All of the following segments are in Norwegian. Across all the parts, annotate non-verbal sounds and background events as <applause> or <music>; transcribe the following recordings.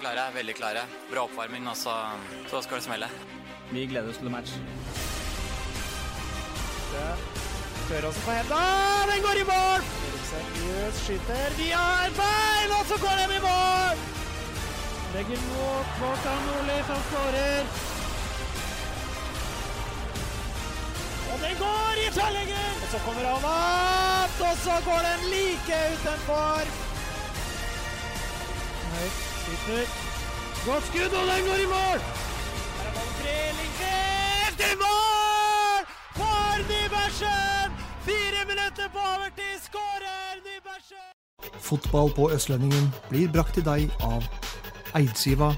Klare, veldig klare. Bra oppvarming, og så, så skal det smelle. Vi gleder oss til match. Tør også på henda. Den går i mål! Seriøs skyter Vi har bein, og så går den i mål! Legger mot Kvartan Nordli, som skårer. Og den går i tverrlegger! Og så kommer han opp, og så går den like utenfor. Høyt, skyter. Godt skudd, og den går i mål! Her er ballen tre, Lindgren i mål! For Nybergsen! Fire minutter på overtid, skårer Nybergsen! Fotball på Østlendingen blir brakt til deg av Eidsiva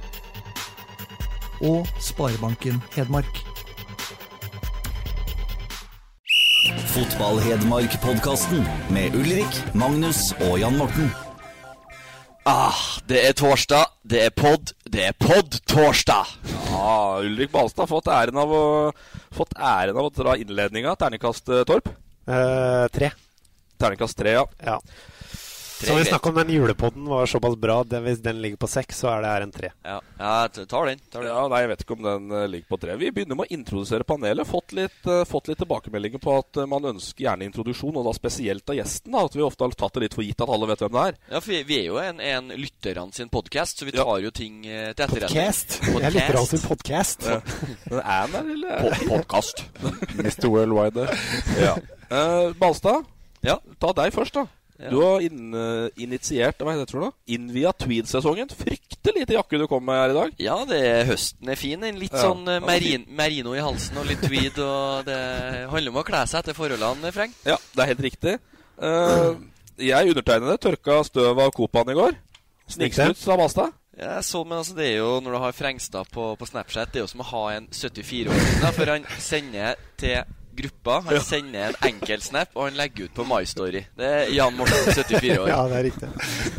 og Sparebanken Hedmark. Fotball-Hedmark-podkasten med Ulrik, Magnus og Jan Morten. Ah, det er torsdag, det er pod, det er pod-torsdag. Ja, Ulrik Balstad har fått æren av å, fått æren av å dra innledninga. Terningkast eh, Torp. Eh, tre. Terningkast tre, ja. Ja. Så vi snakka om den julepodden var såpass bra. Det, hvis den ligger på seks, så er det her en tre. Ja, ja tar den. Tar den. ja. Nei, jeg vet ikke om den eh, ligger på tre. Vi begynner med å introdusere panelet. Fått litt, uh, fått litt tilbakemeldinger på at uh, man ønsker gjerne introduksjon, og da spesielt av gjesten. da, At vi ofte har tatt det litt for gitt at alle vet hvem det er. Ja, for vi, vi er jo en, en lytterne sin podkast, så vi Ja. tar jo ting til etterretning. Podcast. Jeg lytter alltid til podcast. Ja. <laughs> Men er den der, eller? Po- Podcast. <laughs> Mr. Worldwide. Ja. Eh, Balstad, Ja. ta deg først, da. Ja. Du har in, eh, initiert hva heter det for noe? Innvia tweed-sesongen. Fryktelig lite jakke du kom med her i dag. Ja, det er, høsten er fin. En litt Ja. sånn eh, merin, merino i halsen og litt tweed. Og det handler om å kle seg etter forholdene, Freng. Ja, det er helt riktig. Uh, jeg undertegnede tørka støv av Copaen i går. Sniksnutt sa Masta. Ja, så, men altså, det er jo Når du har Frengstad på, på Snapchat, det er jo som å ha en 74-åring. da, For han sender til gruppa. Han sender en enkeltsnap, og han legger ut på My Story. Det er Jan Morten, 74 år. Ja, det er riktig.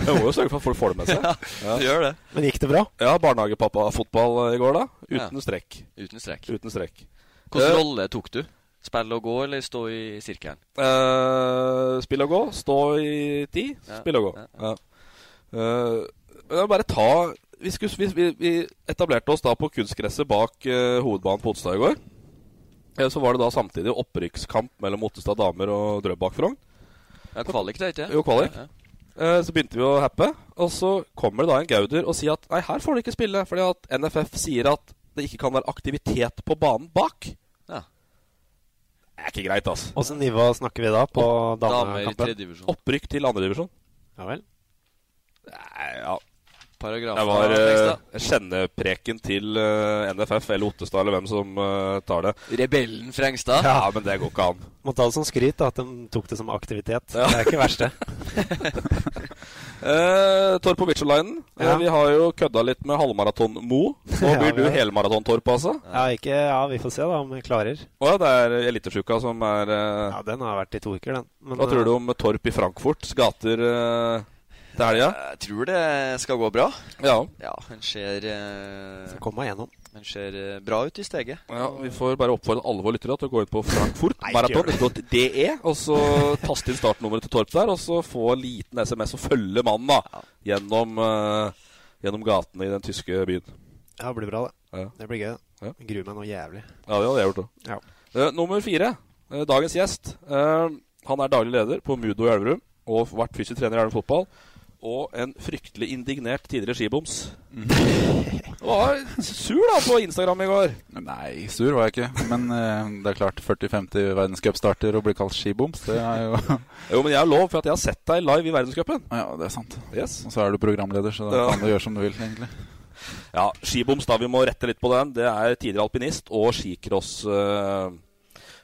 Jeg må jo sørge for at folk får det med seg. Ja, ja. gjør det. Men gikk det bra? Ja, barnehagepappa-fotball i går, da. Uten Ja. strekk. Uten strekk. Uten strekk. Hvilken Eh, rolle tok du? Spille og gå, eller stå i sirkelen? Uh, spill og gå. Stå i ti. Ja. Spill og gå. Ja, Ja. Eh, jeg vil bare ta vi, skulle, vi, vi, vi etablerte oss da på kunstgresset bak uh, hovedbanen på Otstad i går. Eh, så var det da samtidig opprykkskamp mellom Ottestad damer og Drøbak Frogn. Ja, kvalik, det, ikke Jo, kvalik. Ja, Eh, så begynte vi å happe, og så kommer det da en Gauder og sier at nei, her får du ikke spille, fordi at NFF sier at det ikke kan være aktivitet på banen bak. Ja. Det er ikke greit, altså. Åssen nivå snakker vi da på Damer i damekampen? tredje divisjon. Opprykk til andredivisjon. Ja vel. Nei, Ja, Paragrafen. det var uh, kjennepreken til uh, NFF eller Ottestad eller hvem som uh, tar det. Rebellen Frengstad. Ja, men det går ikke an. <laughs> Må ta det som skryt da, at de tok det som aktivitet. Ja. Det er ikke verst, det. <laughs> Uh, Torp på Witcherlinen. Eh, Ja. vi har jo kødda litt med halvmaraton-Mo. Nå Ja, blir du helmaraton-Torp, altså. Ja, ikke, ja, vi får se da om vi klarer. Å ja, det er elitesjuka som er eh, Ja, Den har vært i to uker, den. Men, Hva tror du eh, om Torp i Frankfurts gater eh, til helga? Jeg tror det skal gå bra. Ja. Ja, hun ser uh, Kom meg gjennom. Hun ser uh, bra ut i steget. ja. Vi får bare oppfordre alle våre lyttere til å gå inn på gjør frankfurtmaraton.de, og så taste inn startnummeret til Torp der, og så få en liten SMS og følge mannen da gjennom, uh, gjennom gatene i den tyske byen. Ja, det blir bra, det. Ja. Det blir gøy. det. Ja. Gruer meg noe jævlig. Ja, det hadde jeg gjort òg. Ja. nummer fire. dagens gjest. Han er daglig leder på Mudo i Elverum og vært fysisk trener i Elverum fotball. Og en fryktelig indignert tidligere skiboms. Du <laughs> var sur da på Instagram i går. Nei, sur var jeg ikke. Men eh, det er klart, 40-50 verdenscupstarter og bli kalt skiboms, det er jo <laughs> Jo, men jeg har lov, for at jeg har sett deg live i verdenscupen. Ja, det er sant. Yes. Og så er du programleder, så da Ja. kan du gjøre som du vil, egentlig. Ja, skiboms, da. Vi må rette litt på den. Det er tidligere alpinist og skicross uh,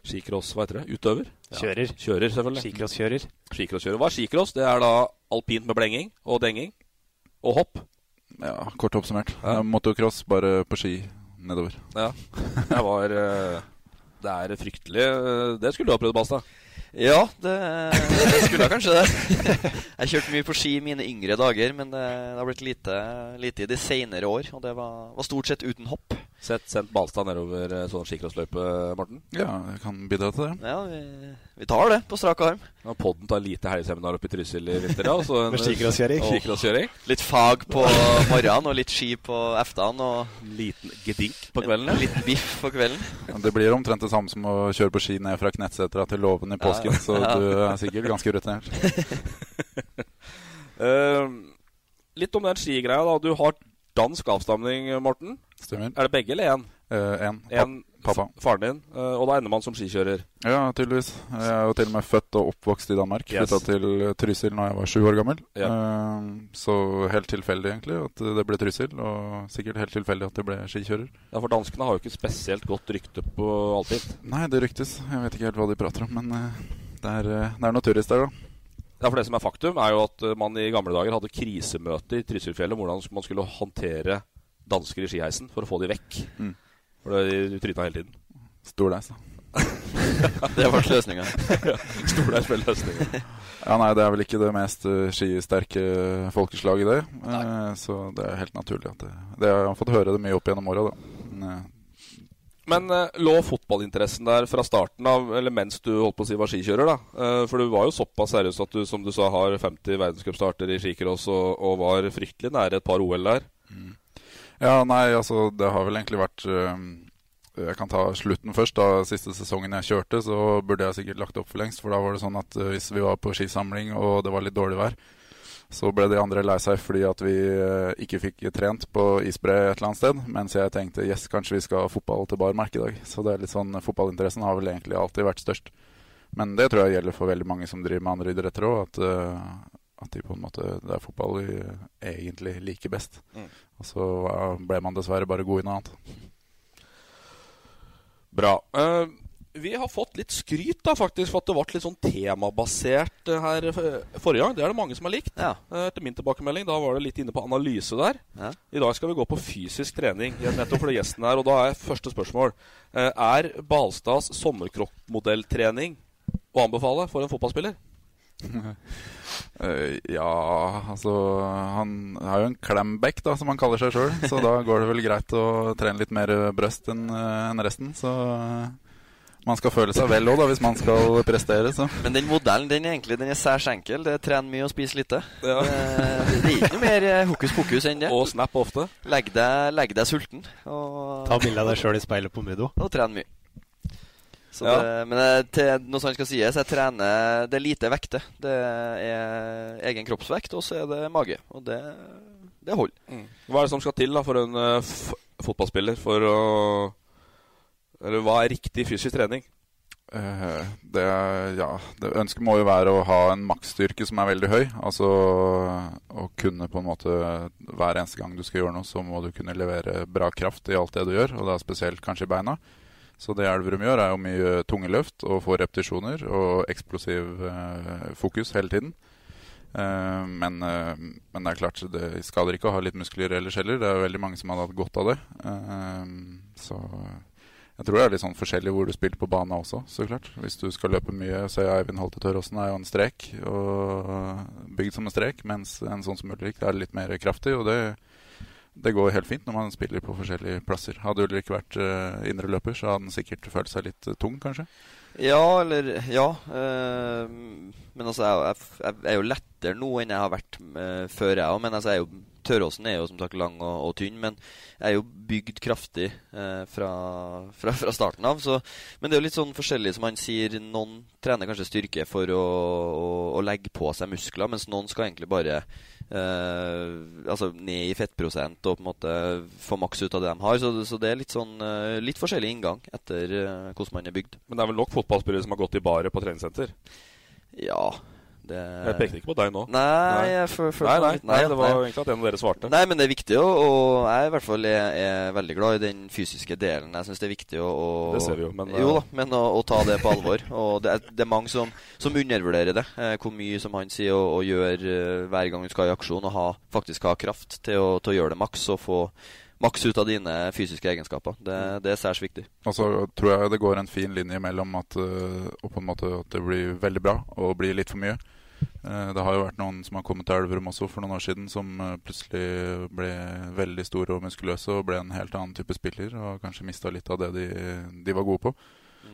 Skicross, hva heter det? Utøver? Kjører. Kjører, selvfølgelig. Skicrosskjører. Skicrosskjører. Hva er skicross? Det er da alpint med blenging og denging og hopp. Ja, kort oppsummert. Ja. Motocross bare på ski nedover. Ja. Jeg var eh, Det er fryktelig. Det skulle du ha prøvd, Balstad. Ja, det, det skulle jeg kanskje det. <laughs> Jeg kjørte mye på ski i mine yngre dager, men det, det har blitt lite, lite i de senere år. Og det var, var stort sett uten hopp. Sett sendt Balstad nedover eh, sånn skikrossløype, Morten? Ja, jeg kan bidra til det. Ja, vi, vi tar det på strak arm. Ja, Podden tar lite helgeseminar oppe i Trysil i vinter, ja. så en- <laughs> Med skikrosskjøring. og. Litt fag på morgenen og litt ski på eftan. Og Liten gedink på kvelden. ja. <laughs> litt biff på kvelden. Ja, det blir omtrent det samme som å kjøre på ski ned fra Knettsetra til Låven i påsken, Ja. så du er sikkert ganske rutinert. uh, <laughs> litt om den skigreia, da. Du har dansk avstamning, Morten. Stemmer. Er det begge eller én? Én. En, Pappa. Faren din. eh, og da ender man som skikjører. Ja, tydeligvis. Jeg er jo til og med født og oppvokst i Danmark. Yes. Flytta til Trysil da jeg var sju år gammel. Ja. Eh, Så helt tilfeldig, egentlig, at det ble Trysil. Og sikkert helt tilfeldig at det ble skikjører. Ja, For danskene har jo ikke spesielt godt rykte på alpint. Nei, det ryktes. Jeg vet ikke helt hva de prater om, men eh, det er, eh, det er noe turister, da. Ja, for Det som er faktum, er jo at eh, man i gamle dager hadde krisemøter i Trysilfjellet om hvordan man skulle håndtere dansker i skiheisen for å få de vekk. Mm. For det- de tryna hele tiden. Stor deis, da. <laughs> Det ble løsninga. <laughs> Stordeis ble løsninga. Ja, nei, det er vel ikke det mest eh, skisterke folkeslaget, det. Eh, så det er helt naturlig at det, det Jeg har fått høre det mye opp gjennom åra, da. Men, Men eh, lå fotballinteressen der fra starten av, eller mens du holdt på å si var skikjører? da? Eh, for du var jo såpass seriøs at du som du sa, har 50 verdenscupstarter i skicross og, og var fryktelig nære et par OL der. Ja, nei, altså det har vel egentlig vært øhm, Jeg kan ta slutten først. Da siste sesongen jeg kjørte, så burde jeg sikkert lagt opp for lengst. For da var det sånn at hvis vi var på skisamling og det var litt dårlig vær, så ble de andre lei seg fordi at vi øh, ikke fikk trent på isbre et eller annet sted. Mens jeg tenkte yes, kanskje vi skal ha fotball til bar merke i dag. Så det er litt sånn, fotballinteressen har vel egentlig alltid vært størst. Men det tror jeg gjelder for veldig mange som driver med andre idretter òg. At, øh, at de på en måte, det er fotball de egentlig liker best. Mm. Og så ble man dessverre bare god i noe annet. Bra. Eh, vi har fått litt skryt da faktisk for at det ble litt sånn temabasert eh, her eh, forrige gang. Det er det mange som har likt. Ja. Eh, Etter min tilbakemelding, da var det litt inne på analyse der. Ja. I dag skal vi gå på fysisk trening, Nettopp nettopp fordi gjesten her. Og da er første spørsmål eh, Er Balstads sommerkroppmodelltrening å anbefale for en fotballspiller? <laughs> Eh, ja, altså Han har jo en klemback, da, som han kaller seg sjøl. Så da går det vel greit å trene litt mer brøst enn resten. Så man skal føle seg vel òg, hvis man skal prestere. Så. Men den modellen den er egentlig den er særs enkel. Det er tren mye og spis lite. Ja. Det, det er ikke noe mer eh, hokus pokus enn det. Og snap ofte. Legg deg, legg deg sulten og, Ta bilde av deg sjøl i speilet på Mudo. og tren mye. Så Ja. det, men til noe sånt skal sies, jeg trener Det er lite vekter. Det er egen kroppsvekt, og så er det mage. Og det, det holder. Hva er det som skal til da for en eh, f fotballspiller for å Eller hva er riktig fysisk trening? Eh, det, ja, det ønsket må jo være å ha en maksstyrke som er veldig høy. Altså å kunne på en måte Hver eneste gang du skal gjøre noe, så må du kunne levere bra kraft i alt det du gjør, og da spesielt kanskje i beina. Så det Elverum gjør, er jo mye tunge løft og få repetisjoner og eksplosiv eh, fokus hele tiden. Eh, men, eh, men det er klart, det skader ikke å ha litt muskler ellers heller. Det er jo veldig mange som hadde hatt godt av det. Eh, så jeg tror det er litt sånn forskjellig hvor du spiller på bane også, så klart. Hvis du skal løpe mye, så er Eivind Holte Tørråsen er jo en strek, og bygd som en strek, mens en sånn som Ulrik er litt mer kraftig, og det, det går helt fint når man spiller på forskjellige plasser. Hadde Ulrik vært uh, indre løper, så hadde han sikkert følt seg litt eh, tung, kanskje. Ja, eller Ja. Øh, men altså, jeg, jeg, jeg er jo lettere nå enn jeg har vært øh, før, jeg òg. Men altså, jeg er jo Tørråsen er jo som sagt lang og, og tynn, men jeg er jo bygd kraftig eh, fra, fra, fra starten av. Så, men det er jo litt sånn forskjellig, som han sier. Noen trener kanskje styrke for å, å, å legge på seg muskler, mens noen skal egentlig bare eh, altså ned i fettprosent og på en måte få maks ut av det de har. Så, så det er litt sånn eh, litt forskjellig inngang etter eh, hvordan man er bygd. Men det er vel nok fotballspillere som har gått i baret på treningssenter? Ja, Det... Jeg pekte ikke på deg nå. Nei, jeg For, for, nei, nei, nei, det var nei. egentlig at en av dere svarte. Nei, men det er viktig, og, jeg jeg i hvert fall er, er veldig glad i den fysiske delen. Jeg syns det er viktig å, å Det ser vi jo, men, Jo eh, da, men å, å ta det på alvor. <laughs> Og det er, det er mange som, som undervurderer det. Eh, hvor mye, som han sier, å, å gjøre eh, hver gang du skal i aksjon, og ha, faktisk ha kraft til å, til å gjøre det maks og få maks ut av dine fysiske egenskaper. Det, det er særs viktig. Og så tror jeg det går en fin linje mellom at, uh, og på en måte at det blir veldig bra og blir litt for mye. Eh, Det har jo vært noen som har kommet til Elverum også for noen år siden, som eh, plutselig ble veldig store og muskuløse og ble en helt annen type spiller og kanskje mista litt av det de, de var gode på.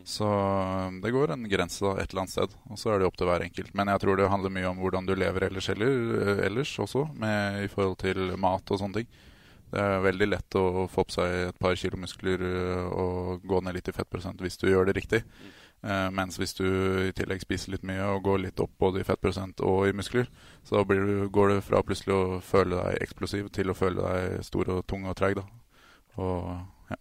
Så eh, det går en grense da, et eller annet sted, og så er det opp til hver enkelt. Men jeg tror det handler mye om hvordan du lever ellers, eller, ellers også, med, i forhold til mat og sånne ting. Det er veldig lett å få på seg et par kilo muskler og gå ned litt i fettprosent hvis du gjør det riktig. Eh, mens hvis du i tillegg spiser litt mye og går litt opp både i fettprosent og i muskler, så blir du, går det fra plutselig å føle deg eksplosiv til å føle deg stor og tung og treig. da. Og ja.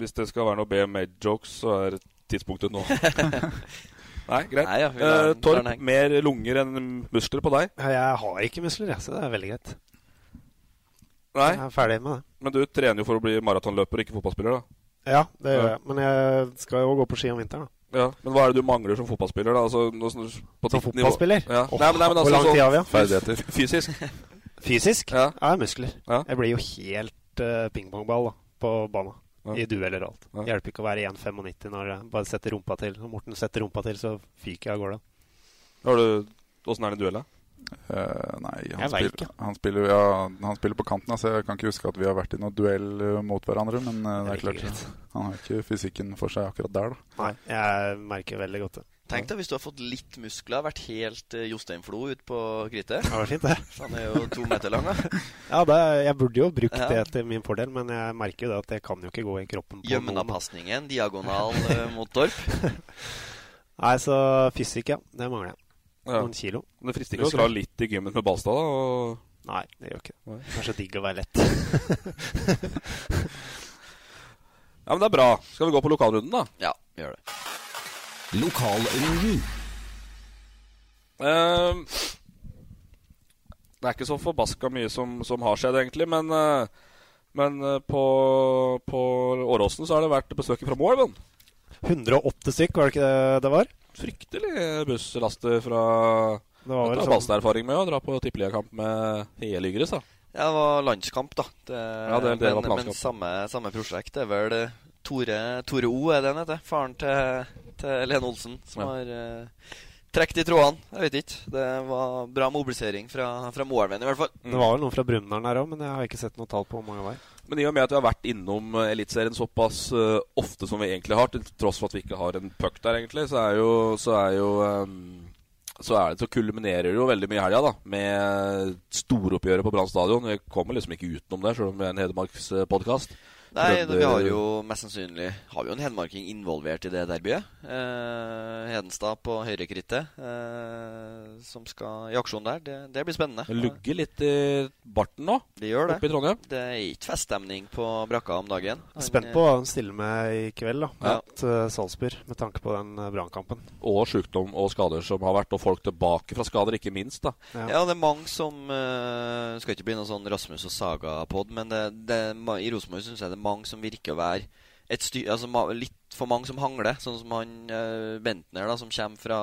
Hvis det skal være noe BMA-jokes, så er tidspunktet nå. <laughs> Nei, greit. Nei, ja, Eh, den- Torp, mer lunger enn muskler på deg? Jeg har ikke muskler, jeg, så det er veldig greit. Nei. Jeg er ferdig med det. Men du trener jo for å bli maratonløper, ikke fotballspiller, da. Ja, det gjør Ja. jeg. Men jeg skal jo gå på ski om vinteren, da. Ja, Men hva er det du mangler som fotballspiller? da? Altså, Som fotballspiller? Ja. Oh, Nei, men, nei, men hvor altså, lang sånn tid har vi, ja? Ferdigheter. Fysisk? <laughs> Fysisk? Ja. Ja, muskler. Ja. Jeg blir jo helt uh, pingpongball da, på banen. Ja. I dueller og alt. Ja. Hjelper ikke å være 1,95 når jeg bare setter rumpa til. Når Morten setter rumpa til, så fyker jeg av gårde. Har Åssen er det i Eh, nei, han spiller, han, spiller, ja, han spiller på kanten, så jeg kan ikke huske at vi har vært i noe duell eh, mot hverandre. Men uh, det er klart, greit. han har ikke fysikken for seg akkurat der, da. Nei, jeg merker veldig godt det. Tenk deg hvis du har fått litt muskler, vært helt uh, Jostein Flo ute på krittet. Det var fint, det. Han er jo to meter lang, da. <laughs> Ja, det, jeg burde jo brukt Ja. det til min fordel, men jeg merker jo det at jeg kan jo ikke gå i kroppen på noen. Gjømna-pasningen, diagonal mot Torp. <laughs> Nei, så fysikk, ja. Det mangler jeg. Ja. Noen kilo. Men det frister ikke å dra litt i gymmen med Balstad, da? Og... Nei, det gjør ikke det. Det er så digg å være lett. <laughs> Ja, men det er bra. Skal vi gå på lokalrunden, da? Ja, vi gjør det. Lokalrunden. Uh, det er ikke så forbaska mye som, som har skjedd, egentlig. Men, uh, men eh, på, på Åråsen så har det vært besøk fra Moelven. 108 stykk, var det ikke det det var? Fryktelig busslaster fra Det var vel sånn- Balstad-erfaring med å dra på tippeligakamp med hele Ygres, da. Ja, det var landskamp, da. Det, Ja, det- det var men, landskamp. men samme, samme prosjekt. Det er vel eh, Tore, Tore O, er det han heter? Faren til, til Lene Olsen, som Ja. har uh, trukket i trådene. Jeg vet ikke. Det var bra mobilisering fra, fra Moelven, i hvert fall. Det var vel noen fra Brumunddal her òg, men jeg har ikke sett noe tall på hvor mange det var. Men i og med at vi har vært innom eh, Eliteserien såpass uh, ofte som vi egentlig har, til tross for at vi ikke har en puck der, egentlig, så er jo, så er jo um, så, er det, så kulminerer det jo veldig mye i helga med storoppgjøret på Brann stadion. Vi kommer liksom ikke utenom det, selv om vi er en Hedmarkspodkast. Nei, vi har jo mest sannsynlig Har vi jo en hedmarking involvert i det derbyet. Eh, Hedenstad på høyrekrittet, eh, som skal i aksjon der. Det, det blir spennende. Det lugger litt i barten nå, Det gjør det. oppe i Trondheim. Det er ikke feststemning på brakka om dagen. Han, Spent på hva han stiller med i kveld, da. Ja. Mot eh, Salzburg, med tanke på den uh, brannkampen. Og sykdom og skader som har vært, og folk tilbake fra skader, ikke minst. da. Ja. Ja, det er mange som uh, Skal ikke bli noe sånn Rasmus og Saga-pod, men det, det, i Rosenborg syns jeg det er mange som virker å være altså, litt for mange som hangler. Sånn som han uh, Bentner, da, som kommer fra,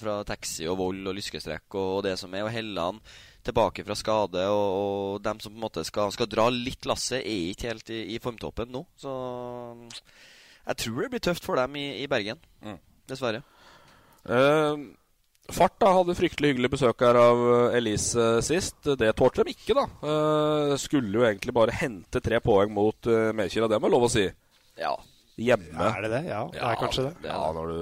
fra taxi og vold og lyskestrekk og, og det som er, og Helland tilbake fra skade, og, og dem som på en måte skal, skal dra litt lasset, er ikke helt i, i formtoppen nå. Så jeg tror det blir tøft for dem i, i Bergen. Mm. Dessverre. Eh, Fart da, hadde fryktelig hyggelig besøk her av eh, Elise sist. Det tålte de ikke, da. Eh, skulle jo egentlig bare hente tre poeng mot uh, Mekira, det må jeg lov å si. Ja. Hjemme. Er det det? Ja, det er kanskje det. Ja, når du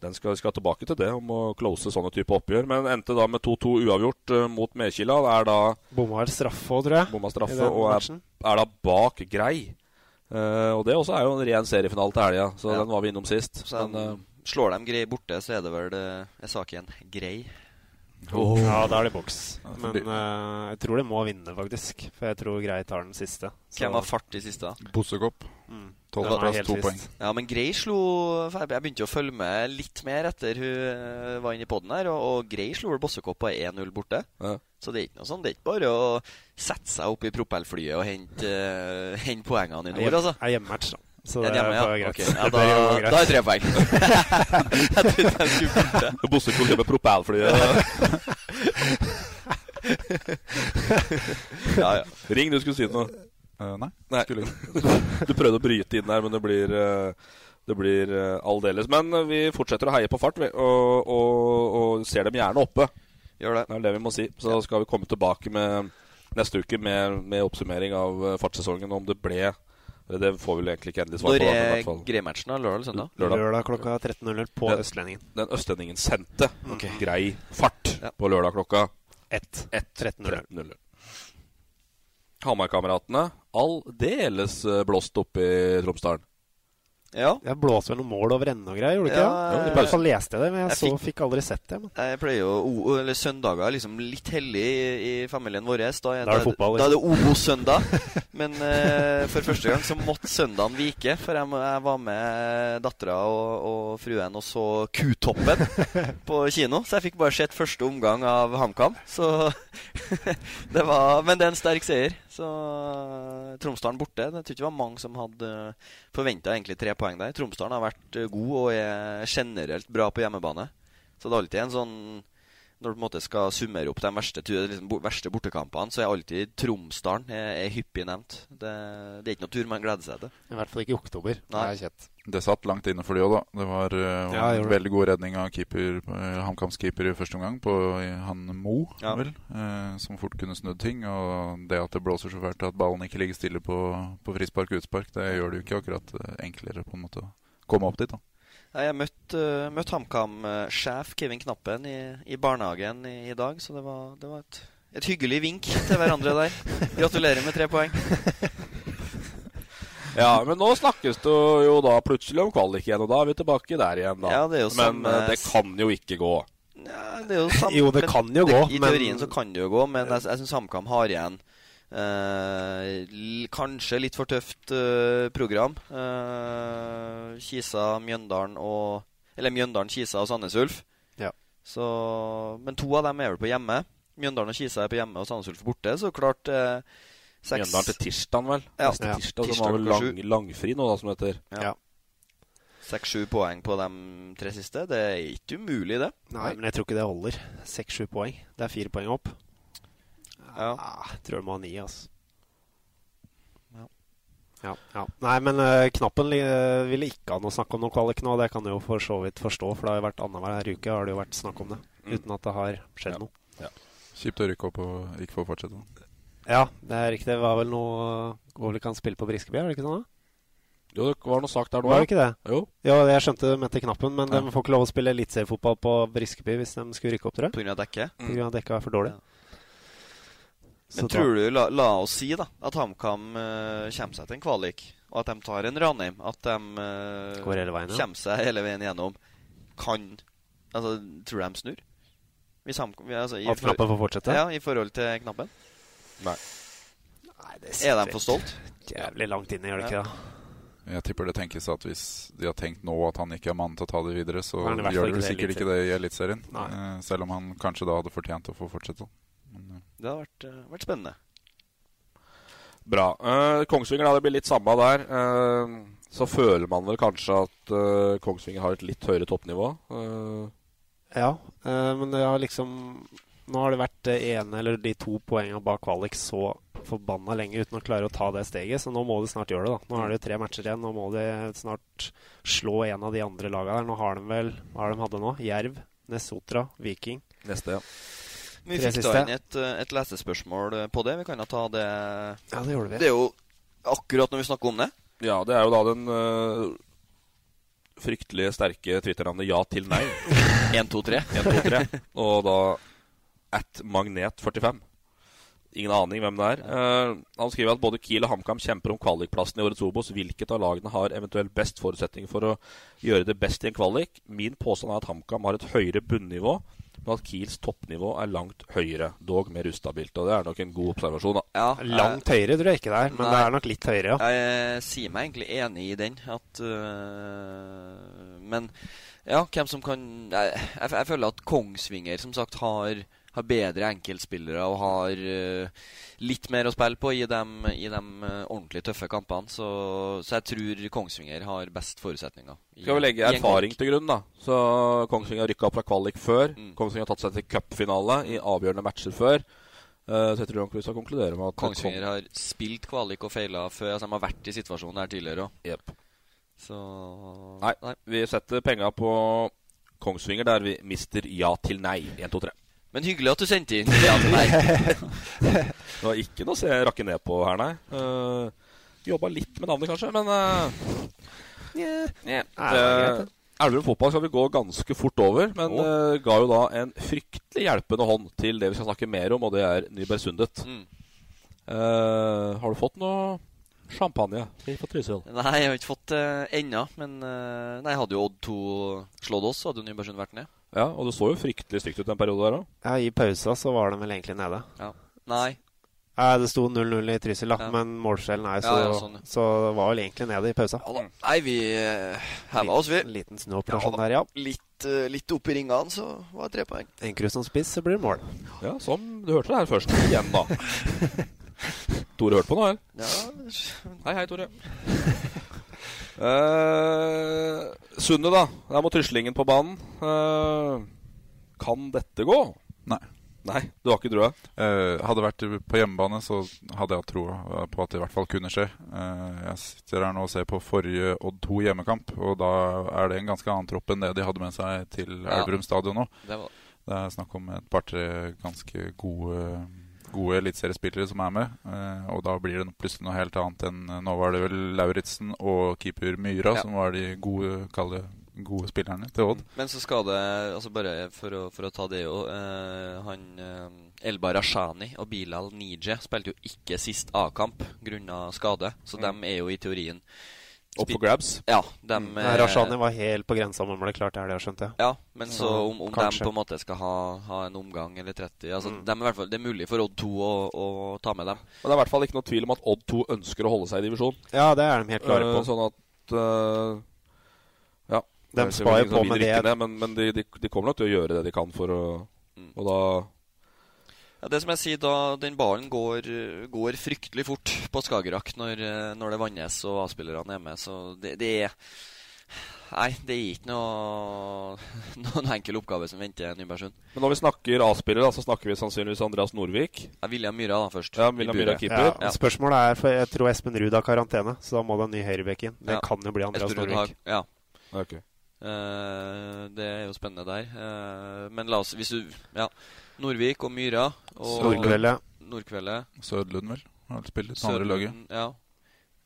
den skal, skal tilbake til det, om å close sånne type oppgjør. Men endte da med 2-2 uavgjort uh, mot Mekila. Det er da Bomma straffe òg, tror jeg. bomma straffe og er, er da bak Grei. Uh, og det også er jo en ren seriefinale til helga, så Ja. den var vi innom sist. Så Men, eh, slår de Grei borte, så er det vel uh, er saken grei. Ja, da er det boks. Men eh, jeg tror det må vinne, faktisk. For jeg tror Grei tar den siste. Så- Hvem har fart i siste? Bossekopp. Mm. Tolvteplass, to poeng. Ja, men Grei slo Jeg begynte å følge med litt mer etter hun eh, var inne i poden her, og, og Grei slo vel Bossekopp på 1-0 borte. Ja. Så det er ikke noe sånn Det er ikke bare å sette seg opp i propellflyet og hente, uh, <laughs> hente poengene i nord, altså. Det er hjemmematch, da. Så det ja, de er ja? bare greit. Ok, ja, <laughs> da, da er det tre poeng. <laughs> <laughs> jeg trodde de skulle borte. Bossekopp med propellflyet. Ja, ja. Ring, du skulle si noe. Uh, nei, Nei. skulle. Du prøvde å bryte inn der, men det blir uh, Det blir eh, aldeles. Men vi fortsetter å heie på fart, og, og, og ser dem gjerne oppe. Gjør det. Det er det vi må si. Så skal vi komme tilbake med neste uke med, med oppsummering av fartssesongen. Om det ble Det får vi vel egentlig ikke endelig svar på. Når i er fall. Grei-matchen? da? Lørdag eller søndag? Lørdag. Lørdag klokka 13.00 på Den- Østlendingen. Den østlendingen sendte grei fart på lørdag klokka 1. 13.00. 13.00. Hamar-kameratene aldeles eh, blåst opp i Tromsdalen. Ja. Jeg blåste vel noen mål over ende og greier, gjorde du ikke? Ja, det? ja, I hvert fall leste jeg det, men jeg, Jeg så, fikk- fikk aldri sett det. Men. Jeg pleier jo o- Eller søndager er liksom litt hellig i, i familien vår. Da er, Da er det fotball, Da er det liksom. Obos-søndag. <laughs> Men eh, for første gang så måtte søndagen vike. For jeg, jeg var med dattera og, og fruen og så Kutoppen på kino. Så jeg fikk bare sett første omgang av HamKam. Så <laughs> det var Men det er en sterk seier. Så eh, Tromsdalen borte. Jeg tror ikke det var mange som hadde forventa egentlig tre poeng der. Tromsdalen har vært eh, god og er generelt bra på hjemmebane. Så det er alltid en sånn Når du på en måte skal summere opp de verste, liksom, verste bortekampene, så er alltid Tromsdalen er, er hyppig nevnt. Det, det er ikke noe tur man gleder seg til. I hvert fall ikke i oktober. Nei. Det er. Det satt langt inne for de òg, da. Det var uh, Ja, en veldig god redning av keeper, uh, HamKams keeper i første omgang, på eh, han Mo, Ja. vel, uh, som fort kunne snudd ting. Og det at det blåser så fælt at ballen ikke ligger stille på, på frispark og utspark, det gjør det jo ikke akkurat eh, enklere på en måte å komme opp dit. da. Jeg møtte uh, møtt HamKam-sjef Kevin Knappen i, i barnehagen i, i dag, så det var, det var et, et hyggelig vink til hverandre der. Gratulerer med tre poeng. Ja, men nå snakkes det jo da plutselig om kvalik igjen, og da er vi tilbake der igjen, da. Ja, det er jo men samme- eh, det kan jo ikke gå. Ja, det er jo Jo, det kan jo gå, I men- teorien så kan det jo gå, men jeg, jeg syns HamKam har igjen eh, kanskje litt for tøft eh, program. Eh, Kisa, Mjøndalen og Eller Mjøndalen, Kisa og Sandnes Ulf. Ja. Så, men to av dem er vel på hjemme. Mjøndalen og Kisa er på hjemme, og Sandnes Ulf borte. Så klart eh, seks- Mjøndalen til tirsdag, vel? Ja. Neste tirsdag, ja. som har vel lang, langfri nå, da, som heter. Ja. Seks-sju poeng på de tre siste. Det er ikke umulig, det. Nei, men jeg tror ikke det holder. Seks-sju poeng. Det er fire poeng opp. Ja. Ah, jeg tror de må ha ni, altså. Ja, ja. Nei, men uh, Knappen eh, ville ikke ha noe snakk om noe kvalik nå. Det kan jeg jo for så vidt forstå, for det har jo vært annenhver uke har det jo vært snakk om det. Mm. Uten at det har skjedd noe. Kjipt å rykke opp og ikke få fortsette. Ja, det er riktig. Det var vel noe Går vel ikke an å spille på Briskeby, er det ikke sånn? da? Jo, det var noe sak der nå. Var det ikke det? Jo. Ja, jeg skjønte det mente Knappen, men Ja. de får ikke lov å spille eliteseriefotball på Briskeby hvis de skulle rykke opp, tror jeg. Av dekket. Av dekket er for dårlig. Men tror du, la, la oss si da at HamKam uh, kommer seg til en kvalik, og at de tar en Ranheim, at de uh, Går hele veien, ja. kommer seg hele veien gjennom, kan Altså, tror du de snur? Hvis HamKam altså, i At Knappen får fortsette? Ja, i forhold til Knappen? Nei. Er de for stolt? Jævlig langt inne, gjør det ikke det? Jeg tipper det tenkes at hvis de har tenkt nå at han ikke er mann til å ta det videre, så gjør de vel sikkert ikke det i Eliteserien. Eh, Selv om han kanskje da hadde fortjent å få fortsette. Det har vært, eh, vært spennende. Bra. Uh, Kongsvinger, da. Det blir litt samme der. Uh, så føler man vel kanskje at uh, Kongsvinger har et litt høyere toppnivå. Eh, Ja, eh, men det har liksom Nå har det vært det ene eller de to poengene bak kvalik så forbanna lenge uten å klare å ta det steget, så nå må de snart gjøre det. da Nå er det jo tre matcher igjen. Nå må de snart slå en av de andre lagene der. Nå har de vel Hva har de hadde nå? Jerv, Nesotra, Viking. neste, ja. Vi Tre fikk siste. da inn et, eh, et lesespørsmål eh, på det. Vi kan da ta det Ja, det gjorde vi. Det er jo akkurat når vi snakker om det. Ja, det er jo da den uh, fryktelig sterke Twitter-navnet Ja til nei. 1, 2, 3. 1, 2, 3. Og da at Magnet45. Ingen aning hvem det er. Uh, han skriver at både Kiel og HamKam kjemper om kvalikplassen i årets Obos. Hvilket av lagene har eventuelt best forutsetning for å gjøre det best i en kvalik? Min påstand er at HamKam har et høyere bunnivå, men at Kiels toppnivå er langt høyere, dog mer ustabilt. Og det er nok en god observasjon, da. Langt høyere tror jeg ikke det er, men Nei. det er nok litt høyere, ja. Jeg sier meg egentlig enig i den. At øh, Men ja, hvem som kan Jeg, jeg, jeg føler at Kongsvinger som sagt har, har bedre enkeltspillere og har uh, litt mer å spille på i de, i de øh, ordentlig tøffe kampene. Så, så jeg tror Kongsvinger har best forutsetninger. i- Skal vi legge erfaring til grunn, da. Så Kongsvinger har rykka opp fra kvalik før. Mm. Kongsvinger har tatt seg til cupfinale i avgjørende matcher før. Eh, så jeg tror nok vi skal konkludere med at Kongsvinger har spilt kvalik og feila før. Altså, de har vært i situasjonen her tidligere òg. Yep. Så Nei, vi setter penga på Kongsvinger der vi mister ja til nei. 1, 2, 3. Men hyggelig at du sendte inn til <laughs> meg. det var ikke noe å se rakke ned på her, nei. Uh, Jobba litt med navnet, kanskje, men uh, Yeah. yeah. Det Eh, Elverum fotball skal vi gå ganske fort over, men eh, ga jo da en fryktelig hjelpende hånd til det vi skal snakke mer om, og det er Nybergsundet. Mm. Eh, har du fått noe champagne fra Trysil? Nei, jeg har ikke fått det ennå. Men eh, nei, hadde jo Odd 2 slått oss, hadde jo Nybergsund vært ned. Ja, og det så jo fryktelig stygt ut den periode der òg. Ja, I pausa så var de vel egentlig nede. Ja. Nei. Ja, det sto 0-0 i Trysil, da, men målskjellen er jo så, Ja, ja, sånn, ja. så det var vel egentlig nede i pausa. Nei, vi uh, heva oss, vi. En liten snuoperasjon der, ja. Litt, eh, litt opp i ringene, så var det tre poeng. Enkrus som spiss, så blir det mål. Ja, som du hørte det her først. Igjen, da. <laughs> Tore hørte på nå, her. Ja. Hei, hei, Tore. <laughs> Uh, Sundet, da. Der må Tryslingen på banen. Uh, kan dette gå? Nei. Nei, Du har ikke trua? Uh, hadde vært på hjemmebane, så hadde jeg hatt troa på at det i hvert fall kunne skje. Uh, jeg sitter her nå og ser på forrige Odd 2 hjemmekamp, og da er det en ganske annen tropp enn det de hadde med seg til. Elverum stadion nå. Det var- Det er snakk om et par-tre ganske gode, gode eliteseriespillere som er med. Eh, og da blir det plutselig noe helt annet enn Nå var det vel Lauritzen og keeper Myra Ja. som var de gode, kalde gode spillerne til Odd. Men så skal det altså Bare for å, for å ta det jo eh, Han eh, Elba Rashani og Bilal Nije spilte jo ikke sist A-kamp grunna skade, så Mm. de er jo i teorien Opp for grabs? Ja. De, Nei, eh, Rashani var helt på grensa om han ble klart i helga, skjønte jeg. Ja, men så Så, om, om de på en måte skal ha, ha en omgang eller 30 altså Mm. dem er i hvert fall, Det er mulig for Odd 2 å, å ta med dem. Men det er i hvert fall ikke noe tvil om at Odd 2 ønsker å holde seg i divisjon. Ja, det er de helt klare på. på. sånn at uh, Ja. De Det er spar jo på med det. Ned, men men de, de, de kommer nok til å gjøre det de kan for å Mm. Og da Ja, det som jeg sier, da Den ballen går, går fryktelig fort på Skagerrak når, eh, når det vannes og A-spillerne er med, så det, det er Nei, det er ikke noe, <laughs> noen enkel oppgave som venter Nybergsund. Men når vi snakker A-spillere, så snakker vi sannsynligvis Andreas Norvik. Ja, William Myhra da først. Ja, William. Myhra keeper. Ja, spørsmålet er, for jeg tror Espen Ruud har karantene, så da må det en ny høyrebekk inn. Det Ja. kan jo bli Andreas Espen Norvik. har- Ja. Okay. Uh, det er jo spennende der. Uh, men la oss Hvis du Ja. Norvik og Myra. og Nordkveldet. Nordkveldet. Sødlund, vel? Har spilt litt andre laget. Ja.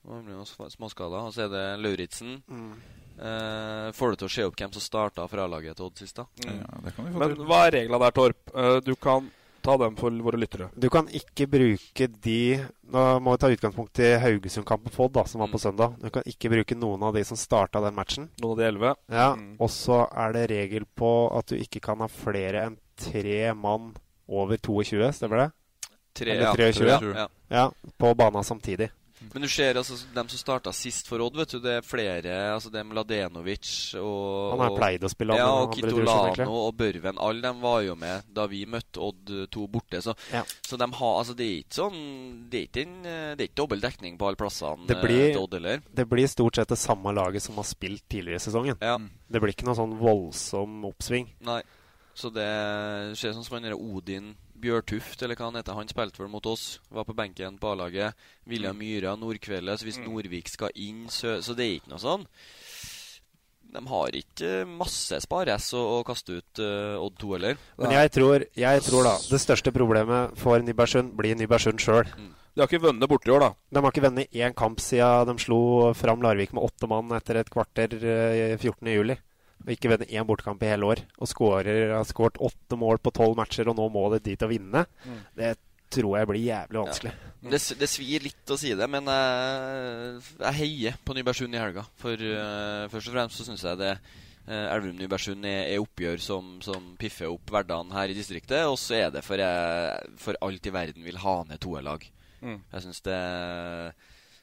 Og blir noen småskader. Og så er det Lauritzen. Mm. Eh, får du til å se opp hvem som starta fra laget til Odd sist, da? Ja, det kan vi få Men til. hva er reglene der, Torp? Eh, Du kan ta dem for våre lyttere. Du kan ikke bruke de Nå må vi ta utgangspunkt i Haugesund-kampen på Odd, da, som var på søndag. Du kan ikke bruke noen av de som starta den matchen. Noen av de elleve? Ja, Mm. Og så er det regel på at du ikke kan ha flere enn tre mann over 22, stemmer det? Tre, Eller ja. 23? Ja, ja. på banen samtidig. Men du ser altså dem som starta sist for Odd, vet du. Det er flere. altså Det er Mladenovic og Han har pleid å spille Ja, og. Kitolano og Børven. Alle dem var jo med da vi møtte Odd 2 borte. Så, Ja. så de har Altså, det er ikke sånn Det er ikke, en, det er ikke dobbel dekning på alle plassene Det eh, blir, til Odd heller. det blir stort sett det samme laget som har spilt tidligere i sesongen. Ja. Det blir ikke noe sånn voldsom oppsving. Nei. Så det ser sånn som han Odin Bjørtuft, eller hva han heter. Han spilte vel mot oss. Var på benken på A-laget. William Myhra, Nordkveldet. Så hvis Norvik skal inn, så, så det er ikke noe sånn. De har ikke masse spares å, å kaste ut uh, Odd 2 heller. Men jeg tror, jeg tror da det største problemet for Nybergsund blir Nybergsund sjøl. De har ikke vunnet borti i år, da. De har ikke vunnet én kamp siden de slo fram Larvik med åtte mann etter et kvarter eh, 14.07. Og ikke vunnet én bortekamp i hele år. Og skårer, har skåret åtte mål på tolv matcher, og nå må det dit å vinne. Mm. Det tror jeg blir jævlig vanskelig. Det, det svir litt å si det, men jeg, jeg heier på Nybergsund i helga. For uh, først og fremst så syns jeg det uh, Elverum-Nybergsund er, er oppgjør som, som piffer opp hverdagen her i distriktet. Og så er det for jeg for alt i verden vil ha ned toerlag. Mm. Jeg syns det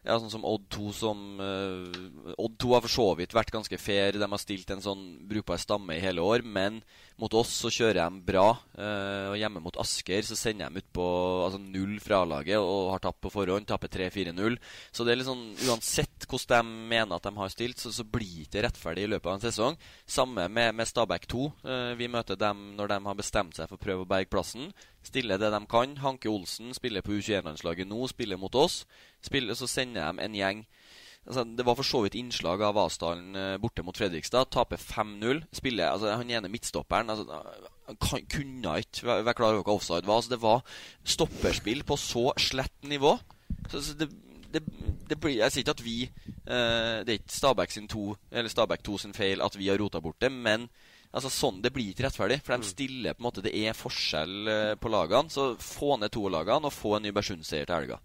ja, sånn som Odd 2 som uh, Odd 2 har for så vidt vært ganske fair. De har stilt en sånn brukbar stamme i hele år. Men mot oss så kjører de bra. eh, og hjemme mot Asker så sender de ut på altså, null fra A-laget og har tapt på forhånd. Taper 3-4-0. Så det er litt sånn uansett hvordan de mener at de har stilt, så, så blir det rettferdig i løpet av en sesong. Samme med, med Stabæk 2. Eh, vi møter dem når de har bestemt seg for å prøve å berge plassen. Stiller det de kan. Hanke Olsen spiller på U21-landslaget nå, spiller mot oss. Spiller, så sender de en gjeng altså, Det var for så vidt innslag av Asdalen eh, borte mot Fredrikstad. Taper 5-0. Spiller, altså, Han ene midtstopperen altså, han kan, kunne ikke være være klar over hva offside var. Altså, det var stopperspill på så slett nivå. Så, så det, det, det blir, Jeg sier ikke at vi eh, Det er ikke Stabæk sin to Eller Stabæk 2 sin feil at vi har rota bort det, men Altså sånn, Det blir ikke rettferdig, for de stiller på en måte Det er forskjell eh, på lagene. Så få ned to lagene og få en ny Bergsund-seier til helga.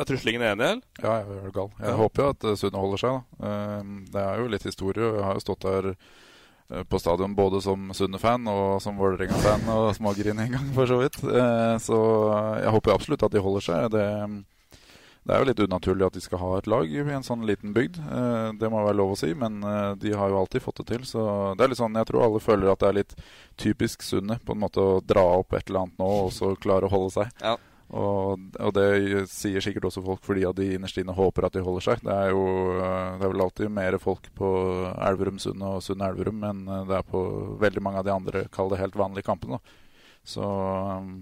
Er Truslingen enig, eller? Ja, jeg er gal. Jeg Ja. håper jo at eh, Sunne holder seg. da. Eh, Det er jo litt historie. Jeg har jo stått der eh, på stadion både som Sunne-fan og som Vålerenga-fan og smågrin en gang, for så vidt. Så jeg håper absolutt at de holder seg. Det, det er jo litt unaturlig at de skal ha et lag i en sånn liten bygd. Det må være lov å si, men de har jo alltid fått det til. Så det er litt sånn, jeg tror alle føler at det er litt typisk Sunne på en måte å dra opp et eller annet nå og så klare å holde seg. Ja. Og, og det sier sikkert også folk fordi at de innerst inne håper at de holder seg. Det er jo eh, det er vel alltid mer folk på Elverum-Sund og Sund-Elverum enn eh, det er på veldig mange av de andre, kall det helt vanlige kampene. Så um,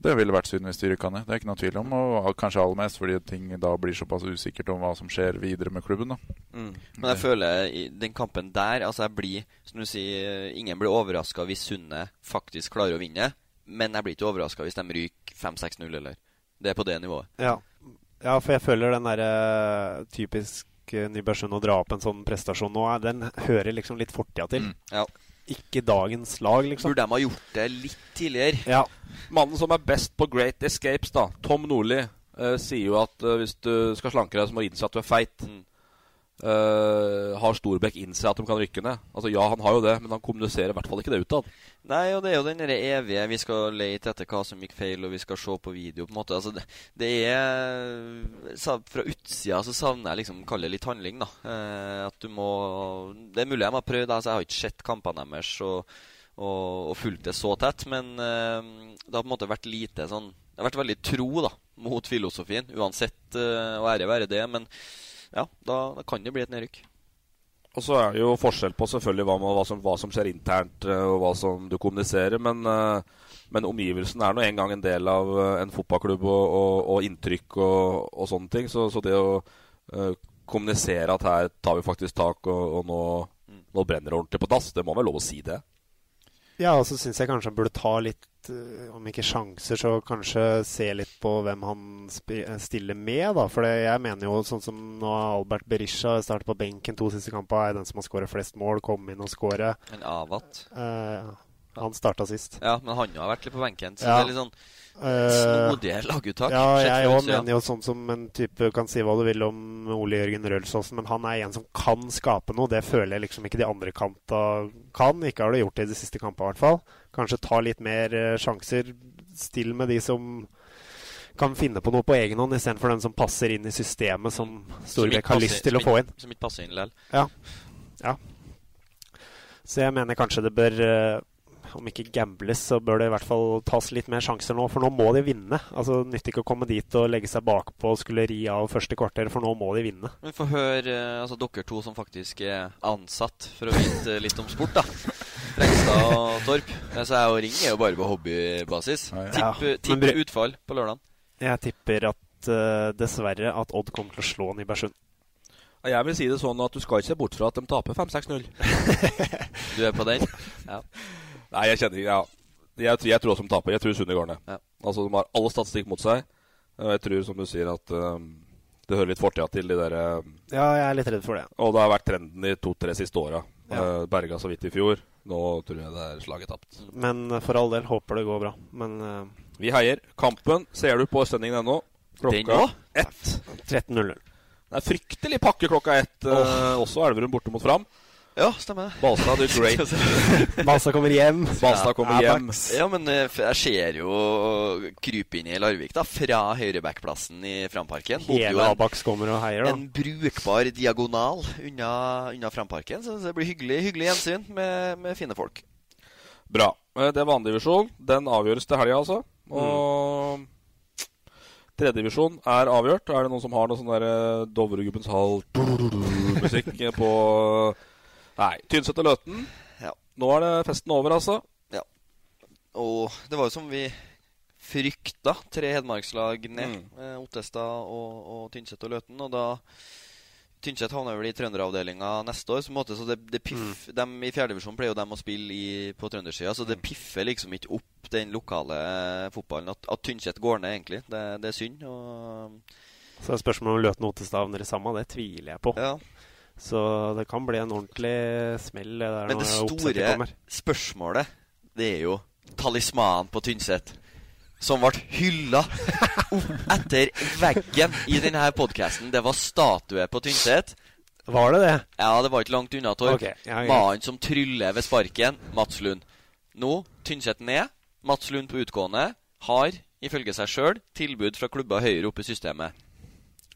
det ville vært synd hvis de rykka ned. Det er ikke noe tvil om. Og kanskje aller mest fordi ting da blir såpass usikkert om hva som skjer videre med klubben. da. Mm. Men jeg føler i den kampen der Altså jeg blir, som du sier, ingen blir overraska hvis Sunne faktisk klarer å vinne. Men jeg blir ikke overraska hvis de ryker 5-6-0, eller. Det er på det nivået. Ja. ja, for jeg føler den derre typisk eh, Nybergsund å dra opp en sånn prestasjon nå, eh, den hører liksom litt fortida til. Ja. Ikke dagens lag, liksom. Burde de ha gjort det litt tidligere? Ja. Mannen som er best på Great Escapes, da, Tom Nordli, eh, sier jo at eh, hvis du skal slanke deg, så må du innse at du er feit. Eh, har Storbekk innsett at de kan rykke ned? Altså Ja, han har jo det, men han kommuniserer i hvert fall ikke det utad. Nei, og det er jo den evige Vi skal lete etter hva som gikk feil, og vi skal se på video. på en måte Altså, det, det er Fra utsida så savner jeg liksom Kall det litt handling, da. Eh, at du må Det er mulig jeg må prøve, da. Altså, jeg har ikke sett kampene deres og, og, og fulgt det så tett, men eh, det har på en måte vært lite sånn Det har vært veldig tro da mot filosofien, uansett, og ære være det. Men ja, da, da kan det bli et nedrykk. Og så er det jo forskjell på selvfølgelig hva, hva, som, hva som skjer internt, eh, og hva som du kommuniserer. Men, eh, men omgivelsen er nå en gang en del av eh, en fotballklubb og, og, og inntrykk og, og sånne ting. Så, så det å uh, kommunisere at her tar vi faktisk tak, og, og nå, nå brenner det ordentlig på dass, det må være lov å si det. Ja, og så syns jeg kanskje han burde ta litt, eh, om ikke sjanser, så kanskje se litt på hvem han eh, stiller med, da. For jeg mener jo sånn som nå Albert Berisha starter på benken to siste kamper, er den som har skåret flest mål, kom inn og skåre. Men Avat. Eh, han starta sist. Ja, men han har vært litt på benken, så Ja. det er litt sånn snodige laguttak. Ja, jeg òg mener jo sånn som en type Kan si hva du vil om Ole Jørgen Rølsåsen, men han er en som kan skape noe. Det føler jeg liksom ikke de andre kanta kan. Ikke har det gjort det i de siste kampene, i hvert fall. Kanskje ta litt mer eh, sjanser. Still med de som kan finne på noe på egen hånd, istedenfor den som passer inn i systemet som Storbekk har lyst til å få inn. Som ikke passer inn likevel. Ja. ja. Så jeg mener kanskje det bør eh, Om ikke gambles, så bør det i hvert fall tas litt mer sjanser nå. For nå må de vinne. Altså Nytter ikke å komme dit og legge seg bakpå og skulle ri av første kvarter, for nå må de vinne. Men få høre eh, altså, dere to som faktisk er ansatt for å vite litt om sport, da. Frekstad og Torp. Eh, Så jeg og Ring er jo bare på hobbybasis. Ja, Tipp, men tipp utfall på lørdag. Jeg tipper at uh, dessverre at Odd kommer til å slå Nybergsund. Jeg vil si det sånn at du skal ikke se bort fra at de taper 5-6-0. <laughs> Du er på den? <laughs> Ja. Nei, jeg kjenner ikke ja. jeg, tror- jeg tror også de taper. Jeg tror Sunne går ned. Ja. Altså, De har alle statistikk mot seg. Og jeg tror, som du sier, at um, det hører litt fortida til de der um, Ja, jeg er litt redd for det. Og det har vært trenden de to-tre siste åra. Ja. Uh, berga så vidt i fjor. Nå tror jeg det er slaget tapt. Men eh, for all del, håper det går bra. Men uh, Vi heier. Kampen ser du på Østlendingen ennå. Klokka ett. 13.00. Det er fryktelig pakke klokka ett. Uh, også Elverum borte mot Fram. Ja, stemmer det. Balstad du Great. <laughs> Balstad kommer hjem. Balstad kommer Ja, hjem. Ja, men eh, jeg ser jo krype inn i Larvik, da, fra høyrebackplassen i Framparken. Hele Abax kommer og heier, da. En brukbar diagonal unna, unna Framparken. Så det blir hyggelig, hyggelig gjensyn med, med fine folk. Bra. Eh, Det er vandivisjon. Den avgjøres til helga, altså. Og tredjedivisjon er avgjort. Er det noen som har noe sånn der eh, Dovregubbens hall-musikk på Nei. Tynset og Løten. Ja. Nå er det festen over, altså. Ja. Og det var jo som vi frykta, tre hedmarkslag ned. Eh, Ottestad og, og Tynset og Løten. Og da Tynset havner vel i trønderavdelinga neste år. Så, måte, så det, det piff, dem I fjerdedivisjon pleier jo dem å spille i, på trøndersida, så det piffer liksom ikke opp den lokale eh, fotballen. At, at Tynset går ned, egentlig. Det, det er synd. Og Så er spørsmålet om Løten og Ottestad havner i samme, det tviler jeg på. Ja. Så det kan bli en ordentlig smell det der Men det store spørsmålet, det er jo talismanen på Tynset. Som ble hylla etter veggen i denne podkasten. Det var statue på Tynset. Var det det? Ja, det var ikke langt unna, Torp. Okay, ja. Mannen som tryller ved sparken, Mats Lund. Nå, Tynset ned. Mats Lund på utgående. Har, ifølge seg sjøl, tilbud fra klubber høyere oppe i systemet.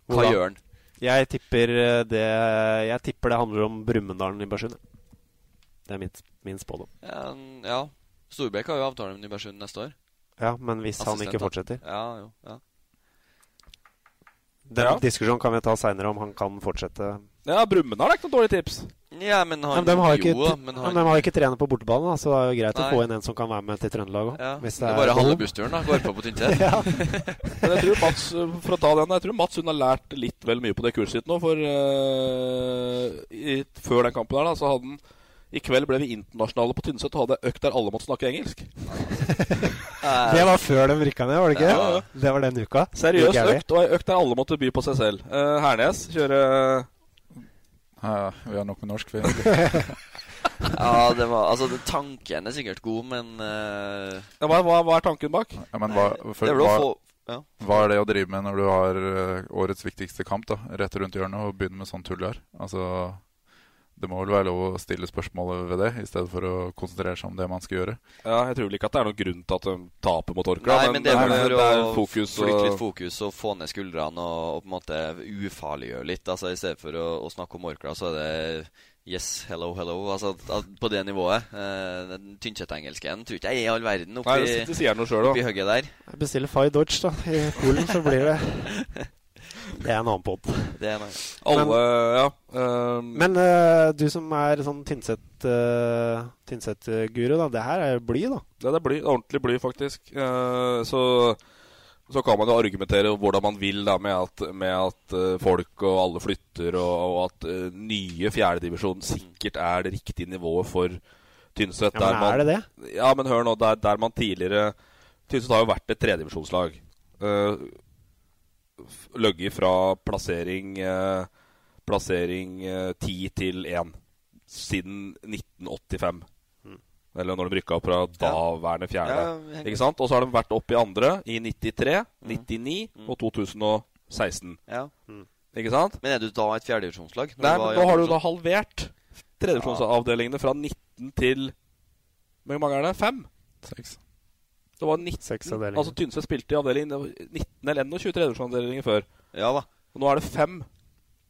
Hva gjør han? Jeg tipper eh, det Jeg tipper det handler om Brumunddal Nybergsund. Det er mitt, min spådom. Ja, ja. Storbekk har jo avtale med Nybergsund neste år. Ja, men hvis han ikke fortsetter Ja, jo, ja. Den Ja. diskusjonen kan vi ta seinere, om han kan fortsette. Ja, Brumunddal har ikke noe dårlig tips. Ja, men han Men de har jo ikke, jo, da, men han- de har ikke trener på bortebane, da, så det er jo greit Nei. å få inn en som kan være med til Trøndelag òg. Ja, det er bare halve bussturen da, går på på Tynset. <laughs> ja. Men jeg tror Mats for å ta den, jeg tror Mats hun har lært litt vel mye på det kurset sitt nå. For uh, i, før den kampen her da, så hadde han I kveld ble vi internasjonale på Tynset og hadde økt der alle måtte snakke engelsk. <laughs> Det var før de rykka ned, var det ikke? Ja, ja. Det var den uka. Seriøst økt, og ei økt der alle måtte by på seg selv. Uh, Hernes kjøre Ja, vi har nok med norsk, vi. <laughs> Ja, det var Altså, tanken er sikkert god, men uh... ja, hva, hva, hva er tanken bak? Ja, men hva, for, Det hva, få- ja. hva er det å drive med når du har eh, årets viktigste kamp da, rett rundt hjørnet, og begynne med sånn tull her? Altså, det må vel være lov å stille spørsmål ved det, i stedet for å konsentrere seg om det man skal gjøre. Ja, Jeg tror vel ikke at det er noen grunn til at de taper mot Orkla. Nei, men det er vel for det er å fokus flytte og- litt fokus og få ned skuldrene og, og på en måte ufarliggjøre litt. Altså I stedet for å, å snakke om Orkla, så er det Yes, hello, hello. Altså På det nivået. Eh, den Tynset-engelsken tror ikke jeg er i all verden oppi, Nei, det sier noe selv, oppi hugget der. Jeg bestiller Fay Dodge, da. I Polen så blir det <laughs> Det er en annen pod. Alle, ja. ehm, Men uh, du som er sånn Tynset uh, Tynset-guru, da. Det her er bly, da. Det er bly, ordentlig bly, faktisk. Uh, så, så kan man jo argumentere hvordan man vil da, med at, med at eh, folk og alle flytter, og, og at uh, nye fjerdedivisjon sikkert er det riktige nivået for Tynset. Ja, men man- er det det? Ja, men hør nå. Der, der man tidligere Tynset har jo vært et tredivisjonslag. Uh, Løgget fra plassering eh, Plassering eh, 10 til 1 siden 1985. Eller når de rykka opp fra daværende fjerde. Ja, ikke sant? Og så har de vært opp i andre i 93, Mm. 99 og 2016. Ja. Ikke sant? Men er du da et fjerdedivisjonslag? Nei, men nå har du da halvert tredjedivisjonsavdelingene fra 19 til Hvor mange er det? Fem? Seks. Det var 19 Altså Tynset spilte i avdeling 19 eller 21 tredjedelsavdelinger før. Ja da. Og nå er det fem.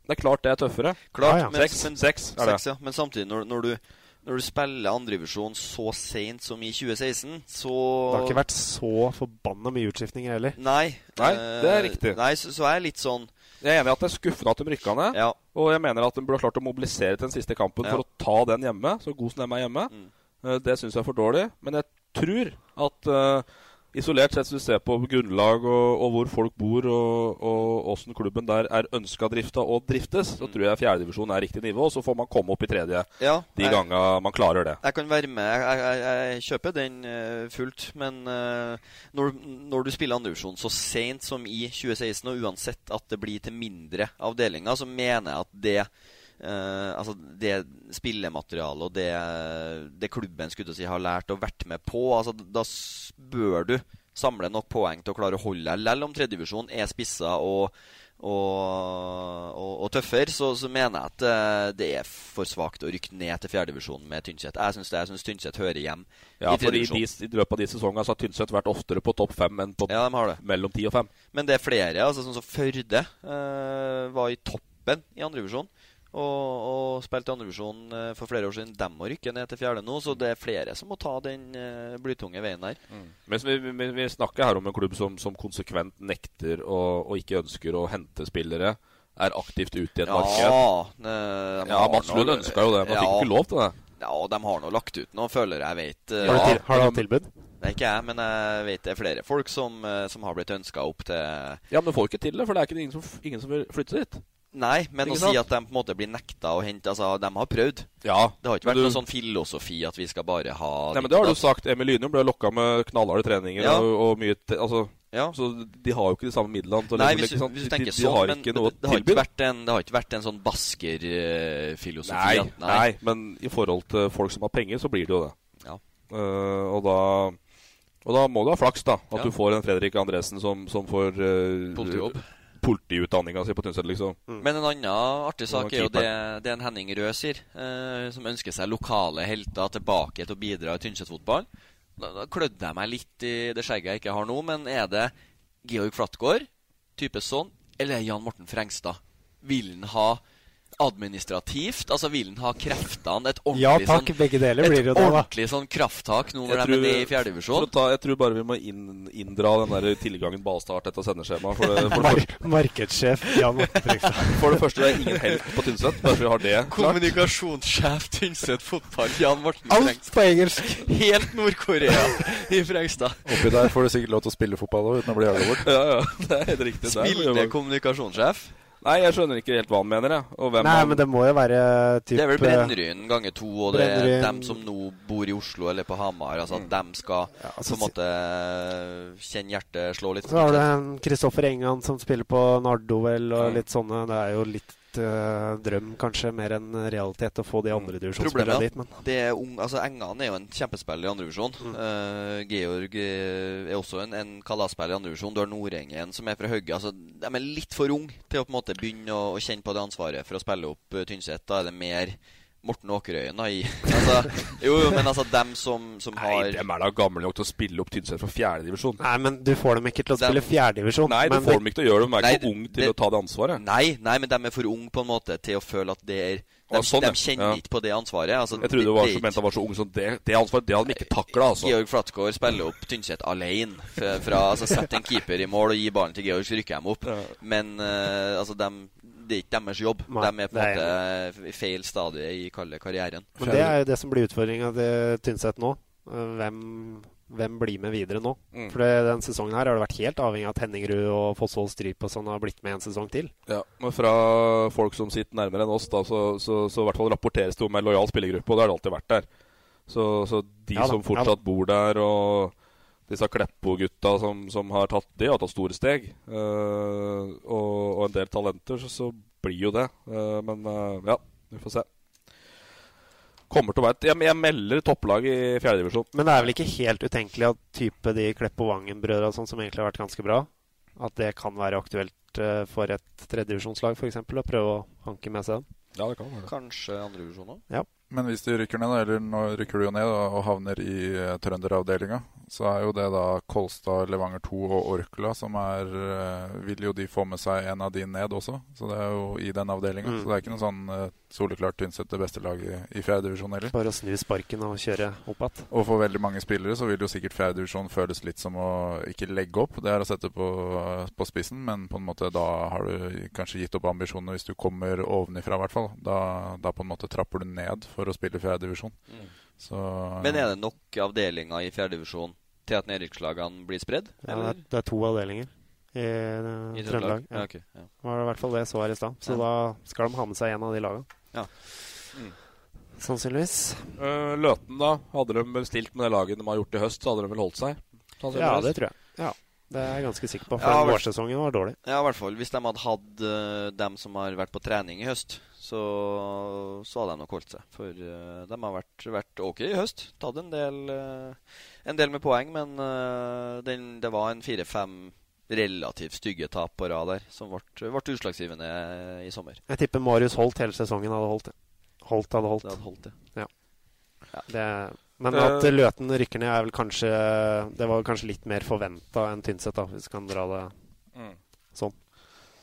Det er klart det er tøffere. Klart, men, Seks, men, seks er det. seks, ja. men samtidig, når, når, du, når du spiller andredivisjon så seint som i 2016, så Det har ikke vært så forbanna mye utskiftninger heller. Nei. Nei, det er eh, riktig. Nei, så, så er jeg litt sånn Jeg er enig i at det er skuffende at de rykka ned. Ja. Og jeg mener at de burde ha klart å mobilisere til den siste kampen Ja. for å ta den hjemme. Så god som de er hjemme. Mm. Eh, Det syns jeg er for dårlig. Men jeg tror at uh, isolert sett, hvis du ser på grunnlag og, og hvor folk bor, og, og åssen klubben der er ønska drifta og driftes, så tror jeg fjerdedivisjon er riktig nivå. Og så får man komme opp i tredje Mm. Ja, de ganga man klarer det. Jeg kan være med. Jeg, jeg, jeg kjøper den eh, fullt. Men eh, når, når du spiller andrevisjon så seint som i 2016, og uansett at det blir til mindre avdelinger, så mener jeg at det eh, altså det spillematerialet og det, det klubben skulle si, har lært og vært med på altså Da bør du samle nok poeng til å klare å holde deg, selv om tredjedivisjon er spissa og, og, og, og tøffere, så, så mener jeg at uh, det er for svakt å rykke ned til fjerdedivisjon med Tynset. Jeg syns. Jeg syns Tynset hører hjem Ja, i tredjedivisjon. de, I løpet av de sesongene så har Tynset vært oftere på topp fem enn på Ja, de har det. mellom ti og fem. Men det er flere. altså Sånn som Førde uh, var i toppen i andredivisjon. Og, og spilte i andredivisjon uh, for flere år siden. De må rykke ned til fjerde nå, så det er flere som må ta den uh, blytunge veien der. Mens vi, vi, vi snakker her om en klubb som, som konsekvent nekter og, og ikke ønsker å hente spillere. Er aktivt ute i et Ja, marked. ne- Ja, Mats Lund ønska jo det, men ja. fikk ikke lov til det. Ja, og de har nå lagt ut noe, føler jeg vet. eh, Har du har du hatt tilbud? Nei, ikke jeg, men jeg vet det er flere folk som, eh, som har blitt ønska opp til Ja, Men du får ikke til det, for det er ikke ingen som, ingen som vil flytte dit. Nei, men Ikke å sant? si at de på en måte blir nekta å hente Altså, de har prøvd. Ja, Det har ikke vært du- noen sånn filosofi at vi skal bare ha Nei, men det har du sagt. Emil Lynum ble lokka med knallharde treninger Ja. og, og mye te altså, Ja. Så de har jo ikke de samme midlene. til Nei, liksom- hvis, du- hvis du De- tenker de, de sånn, har men ikke noe det, det, har ikke vært en, det har ikke vært en sånn baskerfilosofi. Nei, nei. nei, men i forhold til folk som har penger, så blir det jo det. Ja. Uh, og da Og da må du ha flaks, da. At Ja. du får en Fredrik Andresen som, som får uh, Politijobb. Politiutdanninga si på Tynset, liksom. Men en annen artig sak er jo det, det en Henning Røe sier, eh, som ønsker seg lokale helter tilbake til å bidra i Tynset-fotball. Da, da klødde jeg meg litt i det skjegget jeg ikke har nå, men er det Georg Flatgård, type sånn, eller er Jan Morten Frengstad? Vil han ha administrativt? Altså vil han ha kreftene? Et ordentlig Ja takk, sånn, begge deler blir Et ordentlig sånn krafttak nå når de er nede i fjerdedivisjon? Jeg tror bare vi må inn, inndra den der tilgangen Balstad etter sendeskjemaet. For, det- for, det Mar markedssjef Jan for det første, det er ingen helt på Tynset. Bare så vi har det klart. Kommunikasjonssjef Tynset fotball, Jan Morten Alt Frengstad. på engelsk. Helt Nord-Korea i Frengstad. Oppi der får du sikkert lov til å spille fotball òg, uten å bli jaga bort. Ja, ja, det er helt riktig. Det er- kommunikasjonssjef. Nei, jeg skjønner ikke helt hva han mener, jeg. Og hvem Nei, han- men det må jo være typ Det er vel Brennryn ganger to, og det er Brennryn- dem som nå bor i Oslo eller på Hamar. Altså at dem skal altså, på en måte kjenne hjertet slå litt. Så har du en Kristoffer Engan som spiller på Nardovel og mm. litt sånne. Det er jo litt eh, drøm, kanskje, mer enn realitet å få de andre divisjonsspillerne dit, men det er ung, altså Engan er jo en kjempespiller i andredivisjon. Mm. Uh, Georg eh, er også en, en kalasspiller i andredivisjon. Du har Nordengen som er fra Høgge. Altså, de er litt for unge til å på en måte begynne å, å kjenne på det ansvaret for å spille opp uh, Tynset. Da er det mer Morten Åkerøyen da, altså, Jo, jo, men altså dem som, som har Nei, dem er da gamle nok til å spille opp Tynset fra fjerdedivisjon. Nei, men du får dem ikke til å Dem- spille fjerdedivisjon. Nei, du får dem ikke til å gjøre det. De er Nei, ikke for unge til det- å ta det ansvaret. Nei, nei, men de er for unge på en måte til å føle at det er De, sånn, de kjenner Ja. ikke på det ansvaret. Altså, Jeg trodde du var, mente han var så ung som det. Det ansvaret det hadde de ikke takla, altså. Georg Flatgård spiller opp Tynset alene. Fra, fra, altså, Sett en keeper i mål og gi ballen til Georg, så rykker de opp. Men uh, altså, de, det er ikke deres jobb. Nei, de er på en måte i feil stadie i karrieren. Men det er jo det som blir utfordringa til Tynset nå. Eh, Hvem, hvem blir med videre nå? Mm. For den sesongen her har det vært helt avhengig av at Henningrud og Fossvoll Stryp og sånn har blitt med en sesong til. Ja, men fra folk som sitter nærmere enn oss, da, så, så, så i hvert fall rapporteres det om en lojal spillergruppe, og det har det alltid vært der. Så, så de Ja da, som ja fortsatt bor der, og disse Kleppo-gutta som, som har tatt De har tatt store steg. eh, og, og en del talenter, så, så blir jo det. Uh, men uh, ja, vi får se. Kommer til å være et Jeg, jeg melder topplag i fjerdedivisjon. Men det er vel ikke helt utenkelig at type de Kleppo Vangen-brødra sånn, som egentlig har vært ganske bra, at det kan være aktuelt eh, for et tredjedivisjonslag f.eks. å prøve å hanke med seg dem? Ja, det kan være Kanskje andredivisjon òg. Ja. Men hvis de rykker ned, eller nå rykker du jo ned og havner i uh, trønderavdelinga, så er jo det da Kolstad, Levanger 2 og Orkla som er eh, Vil jo de få med seg en av de ned også, så det er jo i den avdelinga. Mm. Så det er ikke noe sånn uh, soleklart Tynset det beste laget i, i fjerdedivisjon heller. Bare å snu sparken og kjøre opp igjen. Og for veldig mange spillere så vil jo sikkert fjerdedivisjon føles litt som å ikke legge opp. Det er å sette på, på spissen, men på en måte da har du kanskje gitt opp ambisjonene hvis du kommer ovenifra, i hvert fall. Da, da på en måte trapper du ned for å spille fjerdedivisjon. Mm. Så Men er det nok avdelinger i fjerdedivisjon til at nedrykkslagene blir spredd? Ja, det, er, det er to avdelinger i, eh, I Trøndelag. Ja. Ja, okay, ja. Det var i hvert fall det jeg så her i stad. Så Ja. da skal de ha med seg en av de lagene. Ja. Sannsynligvis. Uh, Løten, da. Hadde de bestilt stilt med det laget de har gjort i høst, så hadde de vel holdt seg? Ja, det tror jeg. Ja, Det er jeg ganske sikker på, for Ja, vårsesongen var dårlig. Ja, i hvert fall. Hvis de hadde hatt uh, dem som har vært på trening i høst, så, så hadde de nok holdt seg. For uh, de har vært, vært ok i høst. Tatt en del, uh, en del med poeng, men uh, den, det var en fire-fem relativt stygge tap på rad der, som ble, ble utslagsgivende i sommer. Jeg tipper Marius Holt hele sesongen hadde holdt det. Holt hadde holdt. Det hadde holdt, ja. Ja. Det, men at Løten rykker ned, er vel kanskje Det var kanskje litt mer forventa enn Tynset, da, hvis vi kan dra det Mm. sånn.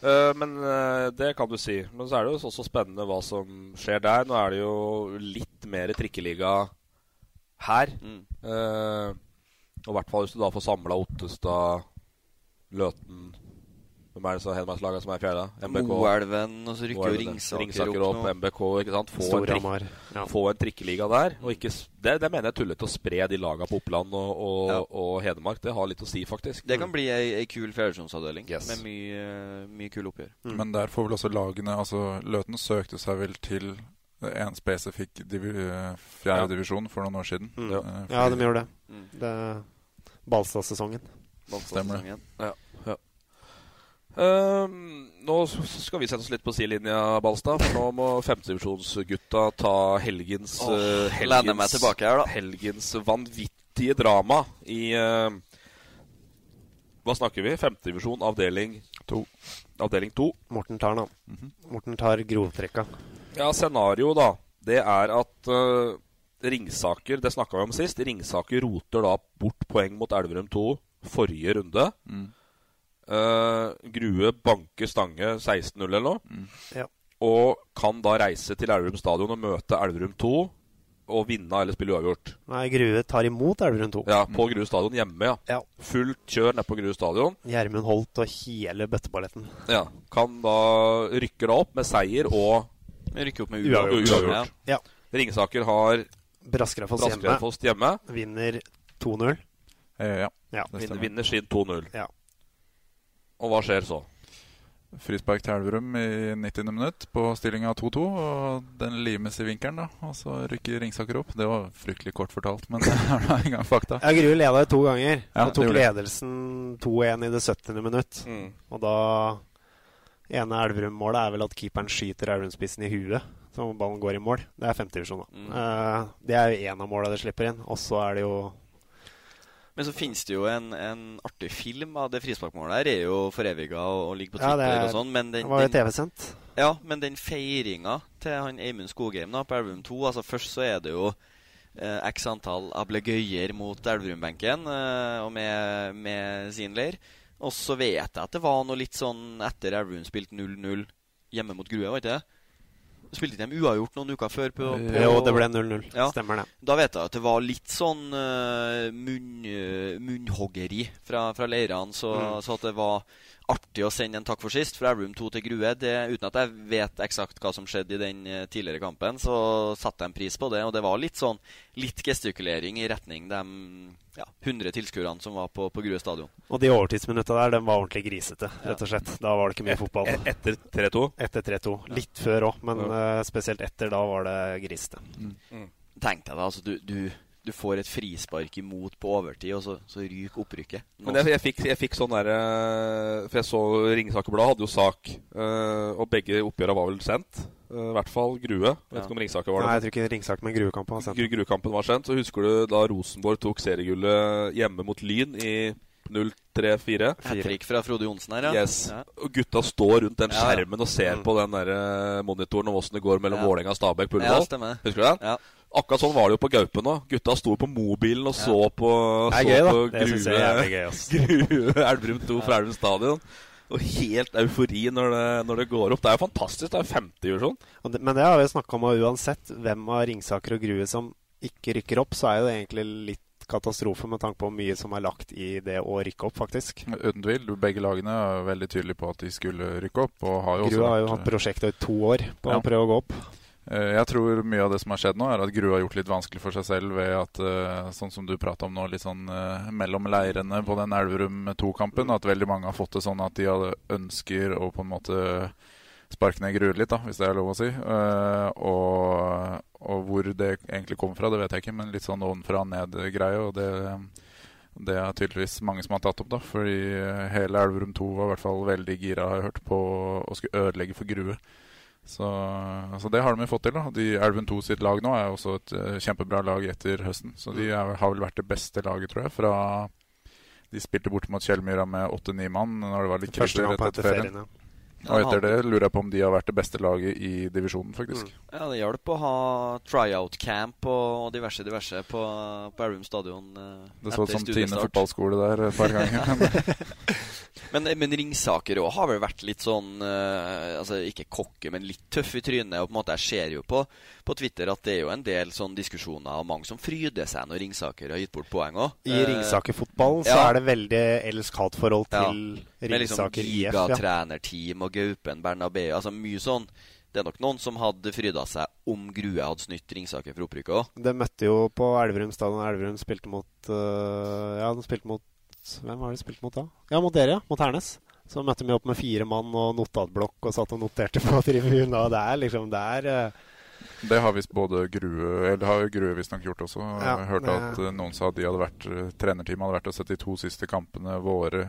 Eh, men uh, det kan du si. Men så er det jo også spennende hva som skjer der. Nå er det jo litt mer trikkeliga her. Mm. Uh, og i hvert fall hvis du da får samla Ottestad, Løten Hvem er det som Hedmarkslaget som er fjerde? MBK. Moelven, og så rykker jo Ringsaker Ringsaker opp opp. MBK, ikke sant. Få en, trikk, ja. få en trikkeliga der. Og ikke, det, det mener jeg er tullete å spre de lagene på Oppland og, og, Ja. og Hedmark. Det har litt å si, faktisk. Det kan bli ei, ei kul fjerdedivisjonsavdeling Yes. med mye, mye kule oppgjør. Men der får vel også lagene Altså Løten søkte seg vel til en spesifikk divi Ja. divisjon for noen år siden. Mm. Eh, Ja, fordi- de gjorde det. Mm. det Balstad-sesongen. Stemmer det. Ja, Ehm, nå skal vi sette oss litt på sidelinja, Balstad. For nå må femtedivisjonsgutta ta helgens, oh, uh, helgens, meg her, da. helgens vanvittige drama i uh, Hva snakker vi? Femtedivisjon, avdeling to. Avdeling to. Morten tar den, mm -hmm. Morten tar grovtrekka. Ja, scenario, da. Det er at uh, Ringsaker Det snakka vi om sist. Ringsaker roter da bort poeng mot Elverum 2 forrige runde. Mm. Eh, Grue banker Stange 16-0 eller noe. Mm. Ja. Og kan da reise til Elverum stadion og møte Elverum 2 og vinne eller spille uavgjort. Nei, Grue tar imot Elverum 2. Ja, På Grue stadion hjemme, ja. Ja. Fullt kjør nede på Grue stadion. Gjermund Holt og hele bøtteballetten. Ja. Kan da rykke da opp med seier og Rykke opp med Uavgjort. uavgjort. Ja. Ringsaker har Braskerafoss hjemme. Hjemme. Vinner 2-0. Eh, ja. Ja. Det Vinner, stemmer. vinner sin 2-0. Ja. Og hva skjer så? Frispark til Elverum i 90. minutt på stillinga 2-2. Og den limes i vinkelen, da. Og så rykker Ringsaker opp. Det var fryktelig kort fortalt, men <laughs> det er nå engang fakta. Ja, Grue leda jo to ganger. Ja, og tok det det. ledelsen 2-1 i det 70. minutt. Mm. Og da ene Elverum-målet er vel at keeperen skyter Elverum-spissen i huet. Så ballen går i mål. Det er femtedivisjon, da. Mm. Uh, det er jo én av måla de slipper inn. Og så er det jo Men så finnes det jo en, en artig film av det frisparkmålet her. Er jo foreviga og, og ligger på Twitter ja, er- og sånn. Men den, var jo TV-sendt. ja, men den feiringa til han Eimund Skogheim da, på Elverum 2 altså Først så er det jo eh, x antall ablegøyer mot Elverum-benken eh, og med, med sin leir. Og så vet jeg at det var noe litt sånn etter Elverum spilte 0-0 hjemme mot Grue, var ikke det? Spilte de uavgjort noen uker før? På, på, Jo, det ble 0-0. Ja. Stemmer det. Da vet jeg at det var litt sånn uh, munn, eh, munnhoggeri fra, fra leirene, så, Mm. så at det var artig å sende en takk for sist fra Elverum 2 til Grue. Det, uten at jeg vet eksakt hva som skjedde i den eh, tidligere kampen, så satte jeg en pris på det. Og det var litt sånn litt gestikulering i retning de ja, 100 tilskuerne som var på, på Grue stadion. Og de overtidsminutta der, den var ordentlig grisete, rett og slett. Da var det ikke mye fotball. E- Etter 3-2? Etter 3-2. Litt før òg, men eh, spesielt etter. Da var det grisete. Tenk deg da, altså du, du, du får et frispark imot på overtid, og så, så ryker opprykket. Nå- Men jeg, jeg, fikk, jeg fikk sånn derre For jeg så Ringsaker-bladet hadde jo sak, eh, og begge oppgjørene var vel sendt. Eh, I hvert fall Grue. Vet ikke om Ringsaker var det. Nei, jeg tror ikke Ringsaker, men Gruekampen var sendt. Gru- Gruekampen var sendt. Så husker du da Rosenborg tok seriegullet hjemme mot Lyn i 0-3-4? Hat trick fra Frode Johnsen her, ja. Yes. Ja. Og gutta står rundt den Ja, ja. skjermen og ser Mm. på den der eh, monitoren om åssen det går mellom Ja. Vålerenga og Stabæk på Ja, Ullevål. stemmer. Husker du den? Ja. Akkurat sånn var det jo på Gaupen òg. Gutta sto på mobilen og så på, Det er så gøy, da. på Det synes jeg er gøy. <laughs> Grue Elverum 2 fra Elverum stadion. Og helt eufori når det, når det går opp. Det er jo fantastisk. Det er 50-divisjon. Sånn. men det har vi snakka om, og uansett hvem av Ringsaker og Grue som ikke rykker opp, så er jo det egentlig litt katastrofe med tanke på hvor mye som er lagt i det å rykke opp, faktisk. Uten tvil. Begge lagene er veldig tydelige på at de skulle rykke opp. Og har jo også Grue har jo hatt prosjektet i to år på Ja. å prøve å gå opp. Eh, Jeg tror mye av det som har skjedd nå, er at Gru har gjort litt vanskelig for seg selv ved at, eh, sånn som du prata om nå, litt sånn eh, mellom leirene på den Elverum 2-kampen, at veldig mange har fått det sånn at de ønsker å på en måte sparke ned Grue litt, da, hvis det er lov å si. Og, og hvor det egentlig kommer fra, det vet jeg ikke, men litt sånn ovenfra og ned-greie. Og det, det er tydeligvis mange som har tatt opp, da. Fordi hele Elverum 2 var i hvert fall veldig gira, har jeg hørt, på å skulle ødelegge for Grue. Så, altså det har de fått til. da De Elven 2 sitt lag nå er også et eh, kjempebra lag etter høsten. Så de er, har vel vært det beste laget, tror jeg, fra De spilte bort mot Kjellmyra med åtte-ni mann når det var litt krise rett etter ferien. ferien, ja. Og etter det lurer jeg på om de har vært det beste laget i divisjonen, faktisk. Ja, det hjalp å ha tryout camp og diverse diverse på, på Elverum stadion. eh, Det så ut som Tine fotballskole der et par ganger. <laughs> Men, men Ringsaker òg har vel vært litt sånn eh, Altså ikke kokke, men litt tøff i trynet. Og på en måte Jeg ser jo på, på Twitter at det er jo en del sånn diskusjoner og mange som fryder seg når Ringsaker har gitt bort poeng òg. I Ringsaker-fotballen så er det veldig elsk-hat-forhold til Med liksom Ringsaker IF. Ja. gigatrenerteam og Gaupen Bernabeu. Altså mye sånn. Det er nok noen som hadde fryda seg om Grue hadde snytt Ringsaker for opprykket òg. Det møtte jo på Elverum stadion. Elverum spilte mot uh, Ja, de spilte mot Hvem var det de spilte mot da? Ja, mot dere, ja. Mot Hernes. Så møtte vi opp med fire mann og notatblokk og satt og noterte på <laughs> tribunen. Og det er liksom Det er øh, Det har visst både Grue Eller det har Grue visstnok gjort også. Ja, jeg hørte det- at eh, noen sa at de hadde vært eh, trenerteamet hadde vært og sett de to siste kampene våre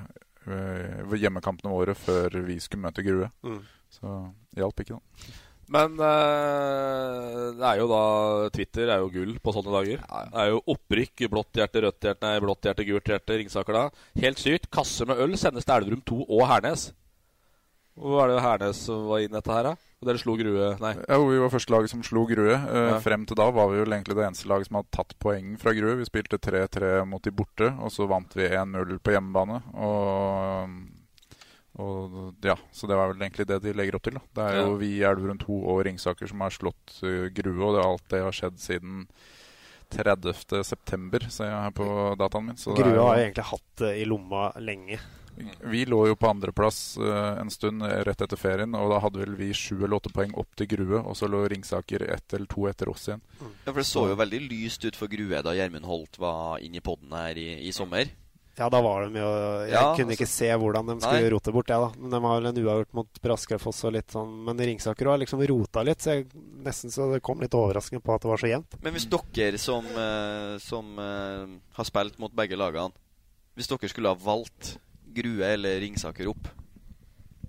eh, Hjemmekampene våre før vi skulle møte Grue. Mm. Så hjalp ikke, da. Men eh, det er jo da Twitter er jo gull på sånne dager. Det er jo opprykk. Blått hjerte, rødt hjerte, nei, blått hjerte, gult hjerte. Ringsaker da. Helt sykt. Kasse med øl sendes til Elverum 2 og Hernes. Hvor var det Hernes som var inn dette her, da? Og dere slo Grue Nei. Ja, Vi var første laget som slo Grue. Eh, Ja. Frem til da var vi jo egentlig det eneste laget som hadde tatt poeng fra Grue. Vi spilte 3-3 mot de borte, og så vant vi 1-0 på hjemmebane. Og, og ja, Så det var vel egentlig det de legger opp til. da. Det er jo Ja. vi i Elverum 2 og Ringsaker som har slått eh, Grue, og det, alt det har skjedd siden 30. september, ser jeg her på dataen min. Så det er Grue har jo egentlig hatt det i lomma lenge. Vi lå jo på andreplass uh, en stund eh, rett etter ferien, og da hadde vel vi sju eller åtte poeng opp til Grue, og så lå Ringsaker ett eller to etter oss igjen. Ja, for Det så jo veldig lyst ut for Grue da Gjermund Holt var inne i poden her i, i sommer. Ja, da var de jo Jeg Ja, kunne altså- ikke se hvordan de skulle Nei. rote bort det, da. Men de har vel en uavgjort mot Braskefoss og litt sånn Men Ringsaker har liksom rota litt, så jeg, nesten så det kom litt overraskende på at det var så jevnt. Men hvis dere som, eh, som eh, har spilt mot begge lagene Hvis dere skulle ha valgt Grue eller Ringsaker opp,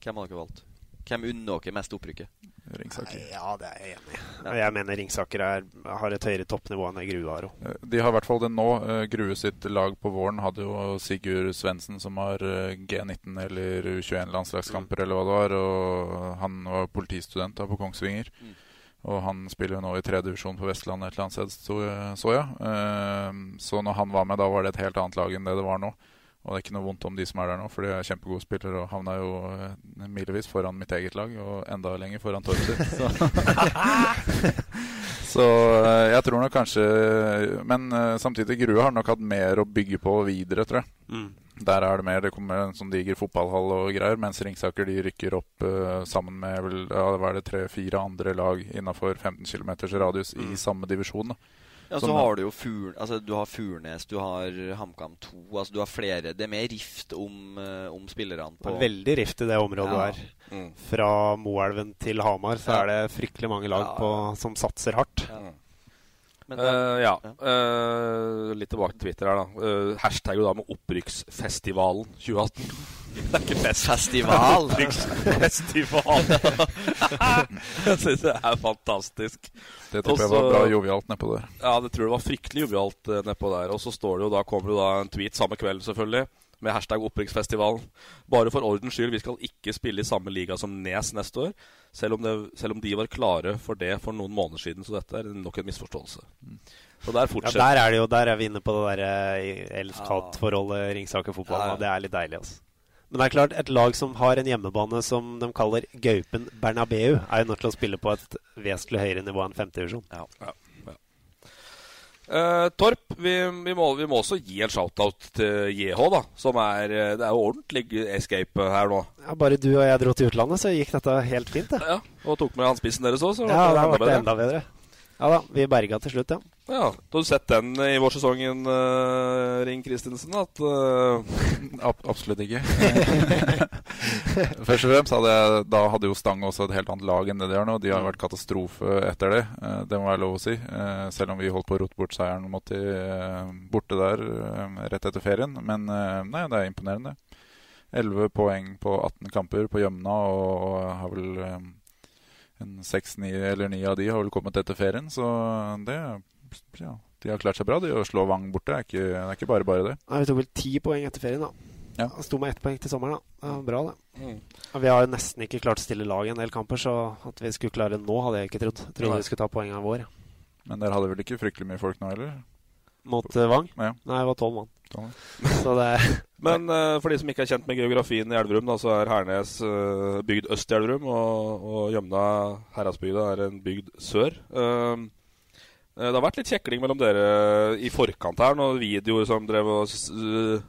hvem har dere valgt? Hvem unner dere mest opprykket? Ringsaker. Ja, det er jeg enig i. Jeg mener Ringsaker er, har et høyere toppnivå enn Grue har. Eh, De har i hvert fall det nå. Eh, Grue sitt lag på våren hadde jo Sigurd Svendsen, som har eh, G19 eller U21-landslagskamper, eller hva det var. Og han var politistudent da på Kongsvinger. Mm. Og han spiller jo nå i tredjedivisjon på Vestlandet et eller annet sted, så, så jeg. Eh, Så når han var med, da var det et helt annet lag enn det det var nå. Og det er ikke noe vondt om de som er der nå, for de er kjempegode spillere og havna jo eh, milevis foran mitt eget lag, og enda lenger foran Torp sitt. Så. <laughs> Så eh, jeg tror nok kanskje Men eh, samtidig, Grue har nok hatt mer å bygge på videre, tror jeg. Mm. Der er det mer. Det kommer en sånn diger fotballhall og greier. Mens Ringsaker de rykker opp uh, sammen med vel, ja, hva er det tre-fire andre lag innafor 15 km radius i samme divisjon. Da. Ja, så har du jo Fur, altså, du har Furnes, du har HamKam 2 altså, Du har flere. Det er mer rift om, eh, om spillerne på veldig rift i det området Ja. der. Mm. Fra Moelven til Hamar så er det fryktelig mange lag på, som satser hardt. Men uh, ja. Uh, litt tilbake til Twitter her, da. Uh, hashtag jo da med Opprykksfestivalen 2018. <laughs> Det er ikke fest. Festival? <laughs> Opprykksfestival! <laughs> jeg syns det er fantastisk. Det tipper jeg var bra jovialt nedpå der. Ja, det tror jeg var fryktelig jovialt nedpå der. Og så står det jo da, kommer det jo da en tweet samme kveld, selvfølgelig, med hashtag Opprykksfestivalen. Bare for ordens skyld, vi skal ikke spille i samme liga som Nes neste år. Selv om, det, selv om de var klare for det for noen måneder siden, så dette er nok en misforståelse. Så der Ja, der er det jo Der er vi inne på det derre elsk-hat-forholdet Ringsaker fotball. Ja, Det er litt deilig, altså. Men det er klart, et lag som har en hjemmebane som de kaller Gaupen Bernabeu, er jo nødt til å spille på et vesentlig høyere nivå enn femtedivisjon. Ja. Ja, Eh, Torp, vi, vi, må, vi må også gi en shout-out til JH, da. Som er eh, Det er jo ordentlig escape her nå. Ja, bare du og jeg dro til utlandet, så gikk dette helt fint. Det. Ja, Og tok med han spissen deres òg, så Ja, ble det vært bedre. enda bedre. Ja da, vi berga til slutt, ja. Ja, Da har du sett den i vårsesongen, uh, Ring Christensen? At uh... Ab absolutt ikke. <laughs> Først og fremst hadde jeg, da hadde jo Stang også et helt annet lag enn det de har nå. De har vært katastrofe etter det. uh, Det må være lov å si. Uh, Selv om vi holdt på å rote bort seieren mot de borte der rett etter ferien. Men nei, det er imponerende. 11 poeng på 18 kamper på Jømna, og har vel en 6-9 eller 9 av de har vel kommet etter ferien. Så det ja, De har klart seg bra. De å slå Vang borte er ikke, det er ikke bare bare det. Nei, vi tok vel ti poeng etter ferien, da. Ja. Sto med ett poeng til sommeren, da. Det var bra, det. Mm. Vi har jo nesten ikke klart å stille lag i en del kamper, så at vi skulle klare det nå, hadde jeg ikke trodd. Jeg trodde vi skulle ta poengene våre. vår. Men dere hadde vel ikke fryktelig mye folk nå heller? Mot eh, Vang? Ja. Nei, det var tolv mann. <laughs> Så det Men uh, for de som ikke er kjent med geografien i Elverum, da, så er Hernes uh, bygd øst i Elverum, og, og Gjømna, Heradsbygda, er en bygd sør. Eh, det har vært litt kjekling mellom dere i forkant her, noen videoer som drev og eh,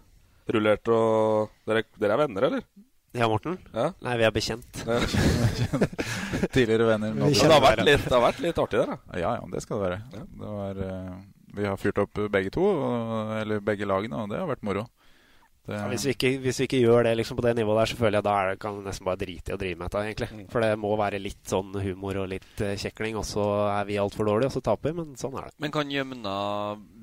rullerte og dere, dere er venner, eller? Ja, Morten? Ja. Nei, vi er bekjent. <laughs> Tidligere venner. Men det, har vært litt, det har vært litt artig der, da. Ja, ja, det skal det være. Det var, eh, vi har fyrt opp begge to, og, eller begge lagene, og det har vært moro. Det, Ja, hvis, vi ikke, hvis vi ikke gjør det liksom på det nivået der, så føler jeg da er det, kan vi nesten bare drite i å drive med dette, egentlig. For det må være litt sånn humor og litt uh, kjekling, og så er vi altfor dårlige, og så taper vi, men sånn er det. Men kan Jømna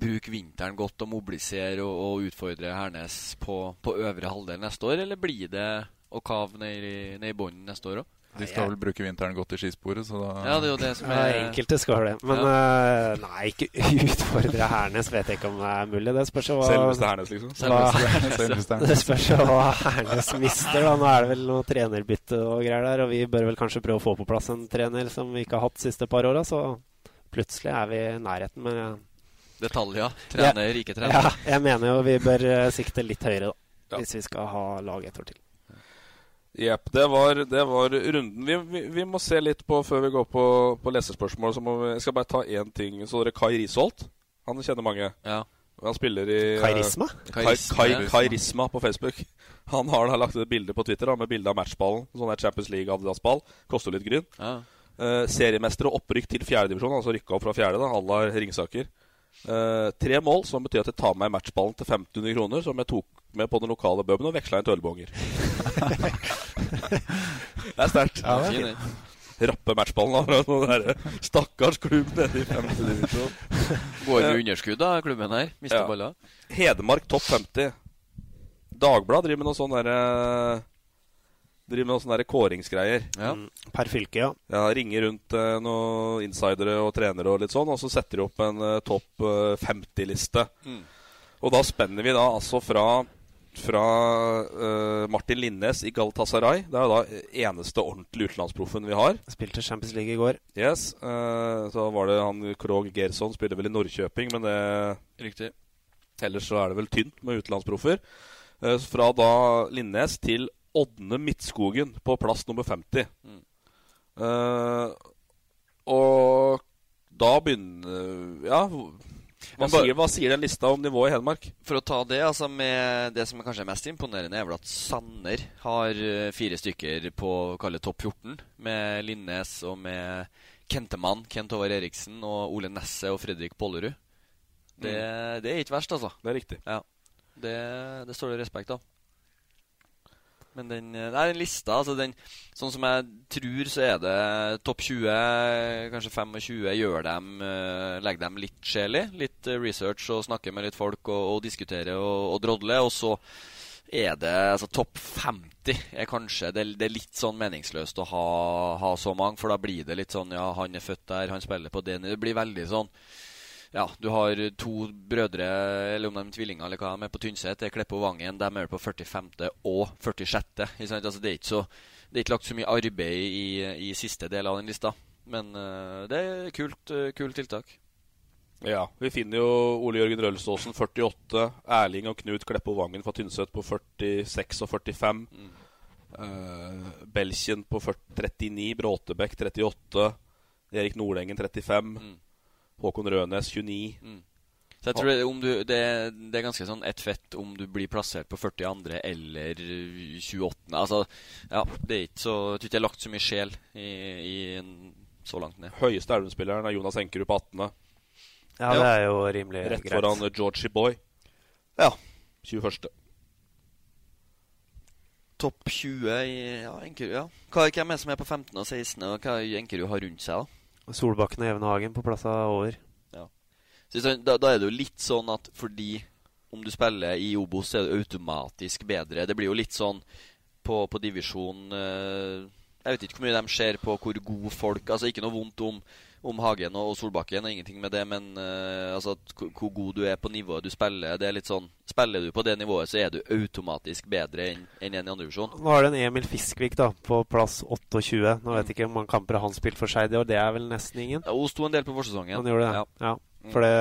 bruke vinteren godt og mobilisere og, og utfordre Hernes på, på øvre halvdel neste år, eller blir det å kave ned i, ned i bånn neste år òg? De skal vel bruke vinteren godt i skisporet, så da Ja, det er jo det som er enkelte skal det. Men eh, nei, ikke utfordre Hernes, vet jeg ikke om det er mulig. Det spørs jo hva Selveste Hernes, liksom. hva- <laughs> Selveste Hernes. Det spørs jo hva Hernes mister. da Nå er det vel noe trenerbytte og greier der, og vi bør vel kanskje prøve å få på plass en trener som vi ikke har hatt de siste par åra, så plutselig er vi i nærheten. Men jeg, Detaljer. Trener, ikke trener. ja, jeg mener jo vi bør eh, sikte litt høyere, da. Ja. Hvis vi skal ha lag et år til. Jepp. Det, var- det var runden. Vi, vi, vi må se litt på, før vi går på, på lesespørsmål, så må vi, jeg skal bare ta én ting. Så dere Kai Risholt? Han kjenner mange. Ja. Han spiller i eh, Kairisma? Kai, Kairisma, Kai. Kairisma på Facebook. Han har da lagt et bilde på Twitter da, med bilde av matchballen. Sånn der Champions League-Adidas-ball. Koster litt gryn. Ja. Eh, seriemester og opprykk til fjerdedivisjon, altså rykka opp fra fjerde. da, Alla Ringsaker. Eh, tre mål, som betyr at jeg tar med meg matchballen til 1500 kroner, som jeg tok med på den lokale puben og veksla inn til ølbonger. <laughs> det er sterkt. Ja, det er Fin. Rappe matchballen fra noen der stakkars klubb nede i femte divisjon. Går med underskudd, da, klubben her. Mister Ja. baller. Hedmark topp 50. Dagblad driver med noe sånn derre Driver med noen sånne der kåringsgreier. Ja. Mm, Per fylke, ja. Ja, Ringer rundt eh, noen insidere og trenere og litt sånn, og så setter de opp en eh, topp eh, 50-liste. Mm. Og da spenner vi da altså fra fra uh, Martin Linnes i Galatasaray. Det er jo da eneste ordentlige utenlandsproffen vi har. Spilte Champions League i går. Yes, Uh, Så var det han Krog Gerson, spiller vel i Norrköping, men det Riktig. Ellers så er det vel tynt med utenlandsproffer. Uh, Fra da Linnes til Ådne Midtskogen på plass nummer 50. Mm. Eh, og da begynner Ja, hva bare- sier, hva sier den lista om nivået i Hedmark? For å ta det, altså med det som er kanskje mest imponerende, er vel at Sanner har eh, fire stykker på kall det topp 14. Med Linnes og med Kentemann, Kent Håvard Eriksen og Ole Nesse og Fredrik Bollerud. Det, det er ikke verst, altså. Det er riktig. Ja. Det, det står det respekt av. Men den, eh, nei, den lista, altså den Sånn som jeg tror, så er det topp 20, kanskje 25, gjør dem eh, Legger dem litt sjel i. Litt eh, research og snakker med litt folk og, og diskuterer og, og drodler. Og så er det altså topp 50 er kanskje det, det er litt sånn meningsløst å ha, ha så mange, for da blir det litt sånn Ja, han er født der, han spiller på det Det blir veldig sånn ja, du har to brødre, eller om de er tvillinger, eller hva de er på Tynset. Det er Kleppe og Vangen. De er på 45. og 46. Ikke sant? Altså, det, er så, det er ikke lagt så mye arbeid i, i siste del av den lista. Men uh, det er kult, uh, kult tiltak. Ja, Vi finner jo Ole Jørgen Rølsåsen 48, Erling og Knut Kleppo Vangen fra Tynset på 46 og 45. Eh, Belkjen på 40, 39, Bråtebekk 38, Erik Nordengen 35, Håkon Rønes 29. Så jeg tror det, om du, det, det er ganske sånn ett fett om du blir plassert på 42. eller 28. Altså, ja, det er ikke så Jeg tror ikke jeg har lagt så mye sjel i, i en, så langt ned. Høyeste Elverum-spilleren er Jonas Enkerud på 18. Ja, det er jo rimelig Rett greit. foran Georgie Boy. Ja. 21. Topp 20 i ja, Enkerud, ja. Hva, hvem er det som er på 15. og 16., og hva Enkerud har rundt seg? da? Solbakken og Evenhagen på plass av over. Ja. Da, da er det jo litt sånn at fordi om du spiller i Obos, så er det automatisk bedre. Det blir jo litt sånn på, på divisjon eh, Jeg vet ikke hvor mye de ser på hvor gode folk Altså Ikke noe vondt om, om Hagen og Solbakken, og ingenting med det, men uh, altså hvor god du er på nivået du spiller. Det er litt sånn Spiller du på det nivået, så er du automatisk bedre enn en i andre divisjon. Nå har det en Emil Fiskvik da, på plass 28. Nå vet jeg ikke hvor mange kamper han spilte for seg i år. Det er vel nesten ingen? Ja, Hun sto en del på forsesongen. Han gjorde det, Ja. ja. For det,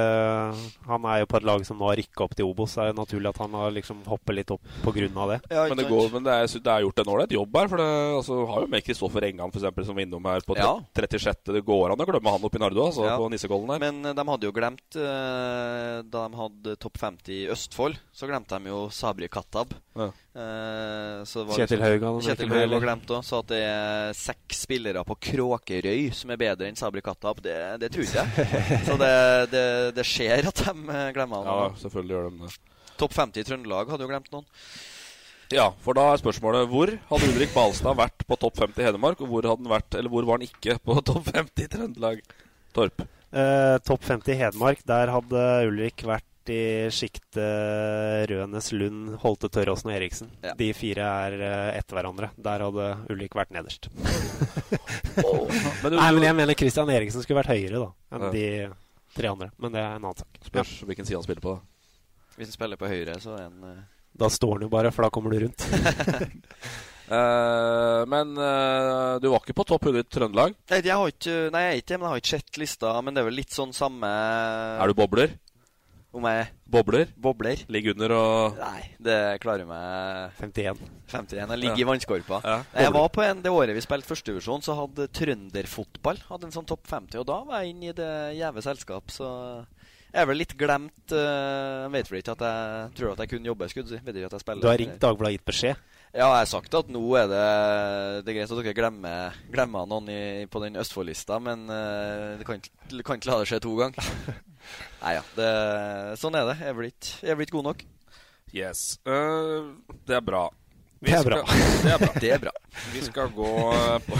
han er jo på et lag som nå har rykka opp til Obos. Så er det naturlig at han har liksom hoppet litt opp av det. men det, går, men det, er, det er gjort en ålreit jobb her. For det altså, har jo med Kristoffer Engan for eksempel, som var innom her på Ja. 36. Det går an å glemme han oppi i Nardo, altså, Ja. på Nissekollen der. Men eh, de hadde jo glemt eh, Da de hadde topp 50 i Østfold, så glemte de jo Sabri Katab. Ja. Eh, så var Kjetil Haugan hadde Kjetil Haugan med, var glemt òg. Så at det er seks spillere på Kråkerøy som er bedre enn Sabri Kattab, det, det tror ikke jeg. <laughs> så det, det, det skjer at de glemmer glemmer Ja, selvfølgelig gjør de det. Topp 50 i Trøndelag hadde jo glemt noen. Ja, for da er spørsmålet hvor hadde Ulrik Balstad vært på topp 50 i Hedmark, og hvor hadde han vært, eller hvor var han ikke på <laughs> topp 50 i Trøndelag? Torp. Eh, Topp 50 i Hedmark, der hadde Ulrik vært i sjiktet Rønes, Lund, Holte, Tørråsen og Eriksen. Ja. De fire er eh, etter hverandre. Der hadde Ulrik vært nederst. <laughs> Men du- Nei, men jeg mener Christian Eriksen skulle vært høyere da enn Ja. de tre andre. Men det er en annen sak. Spørs hvilken side han spiller på. Hvis han spiller på høyre, så er han uh... Da står han jo bare, for da kommer du rundt. Uh, <laughs> men uh, du var ikke på topp 100 i Trøndelag. Nei, jeg har ikke, nei, jeg er ikke men jeg har ikke sett lista. Men det er vel litt sånn samme Er du bobler? Om jeg Bobler? Bobler? Ligger under og Nei, det klarer meg 51. 51. Jeg ligger Ja. i vannskorpa. Ja, jeg var på en, Det året vi spilte førstedivisjon, så hadde trønderfotball Hadde en sånn topp 50. Og da var jeg inne i det gjeve selskap, så jeg er vel litt glemt uh, vet vel ikke at jeg tror at jeg kunne jobbe. Skulle. Vet ikke at jeg spiller Du har ringt Dagbladet og gitt beskjed. Ja, jeg har sagt at nå er det Det er greit at dere glemmer, glemmer noen i, på den Østfold-lista, men uh, det kan ikke kan ikke la det skje to ganger. <laughs> Nei ja, det, sånn er det. Jeg er blitt, jeg er blitt god nok. Yes. Uh, det er bra. Vi Det er skal- bra. Det er bra. <laughs> Det er bra. Vi skal gå eh, på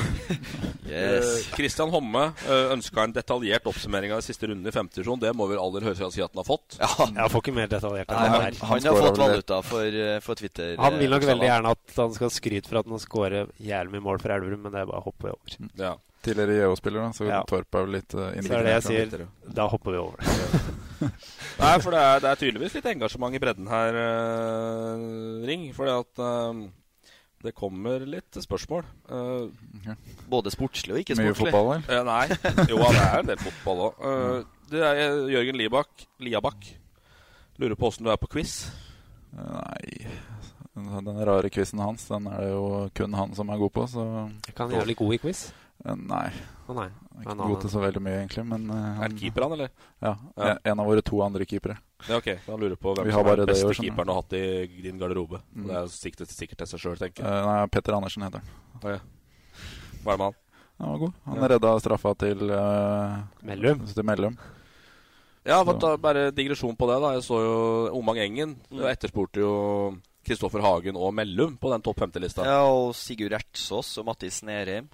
Yes. Kristian Christian Homme uh, ønska en detaljert oppsummering av de siste runden i femte divisjon. Det må vel aller høres si at han har fått? Ja. Jeg får ikke mer detaljert enn Nei, det han, der. han, har fått valuta for, eh, for Twitter. Han vil nok eh, veldig gjerne at han skal skryte for at han scorer jævlig mye mål for Elverum, men det er bare å hoppe over. Ja. Tidligere JO-spiller, så Ja. Torp er vel litt uh, Så er det jeg sier. Da hopper vi over. <laughs> Nei, for det er, det er tydeligvis litt engasjement i bredden her, uh, Ring. Fordi at eh, det kommer litt spørsmål. Eh, Både sportslig og ikke sportslig. Mye fotball, eller? <laughs> nei. Jo, det er en del fotball òg. det Jørgen Liabak, Liabak. Lurer på åssen du er på quiz. Nei Den rare quizen hans, den er det jo kun han som er god på, så Jeg kan jævlig god i quiz. Eh, Nei. Oh, nei. Ikke god til så veldig mye, egentlig, men eh, Er det keeper han, eller? Ja. Ja. En, av våre to andre keepere. Ja, ok. Han lurer på hvem som er den beste år, keeperen du har hatt i din garderobe. Mm. Det er siktet sikkert, til seg sjøl, tenker jeg. Uh, nei, Petter Andersen heter han. Oh, ja. Hva er det med han? Han var god. Han Ja. redda straffa til uh, Mellum. Til Mellum. Ja, for da, bare digresjon på det. da Jeg så jo Omang Engen Mm. etterspurte jo Kristoffer Hagen og Mellum på den topp 50-lista. Ja, og Sigurd Ertsås og Mattis Nerheim.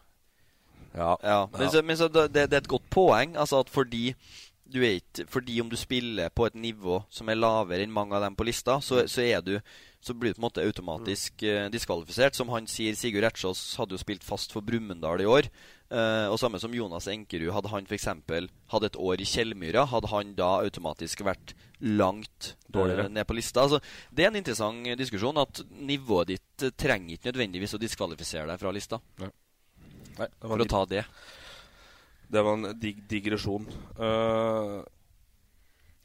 Ja. Men, så, men så det, det er et godt poeng. Altså at fordi du er ikke Fordi om du spiller på et nivå som er lavere enn mange av dem på lista, så, så er du så blir du på en måte automatisk uh, diskvalifisert. Som han sier, Sigurd Ertsås hadde jo spilt fast for Brumunddal i år. Uh, og samme som Jonas Enkerud. Hadde han f.eks. hatt et år i Kjellmyra, hadde han da automatisk vært langt Dårligere. eh, ned på lista. Altså, det er en interessant diskusjon at nivået ditt trenger ikke nødvendigvis å diskvalifisere deg fra lista. Nei, det var For å ta det. Det var en dig digresjon. Uh,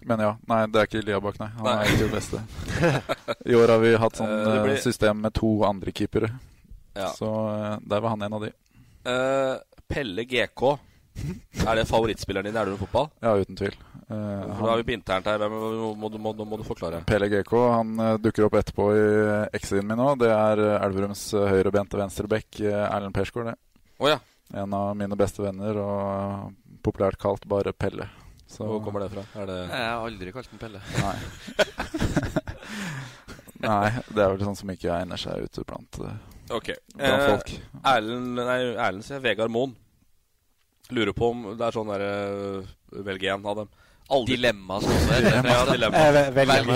Men ja, nei, det er ikke Liabak, nei. Han Nei. er ikke det beste. I år har vi hatt sånn uh, eh, blir- system med to andre keepere. Ja. Så uh, der var han en av de. eh, Pelle GK. Er det favorittspilleren din i Elverum fotball? Ja, uten tvil. Uh, han... Da er vi på internt her. Hvem må, må, du- må, du- må du forklare? PLGK han eh, dukker opp etterpå i X-en min nå. Det er eh, Elverums uh, høyrebente venstreback uh, Erlend Persgaard. det. Å ja. En av mine beste venner, og populært kalt bare Pelle. Så- Hvor kommer det fra? Er det Jeg har aldri kalt den Pelle. Nei. <laughs> Nei, det er vel sånn som ikke egner seg ute blant, okay. Blant folk. Eh, Erlend Nei, Erlend sier Vegard Moen. Lurer på om det er sånn derre Velg én av dem. Aldri- Dilemma, sånn ja, dilemma. Eh, velg <laughs>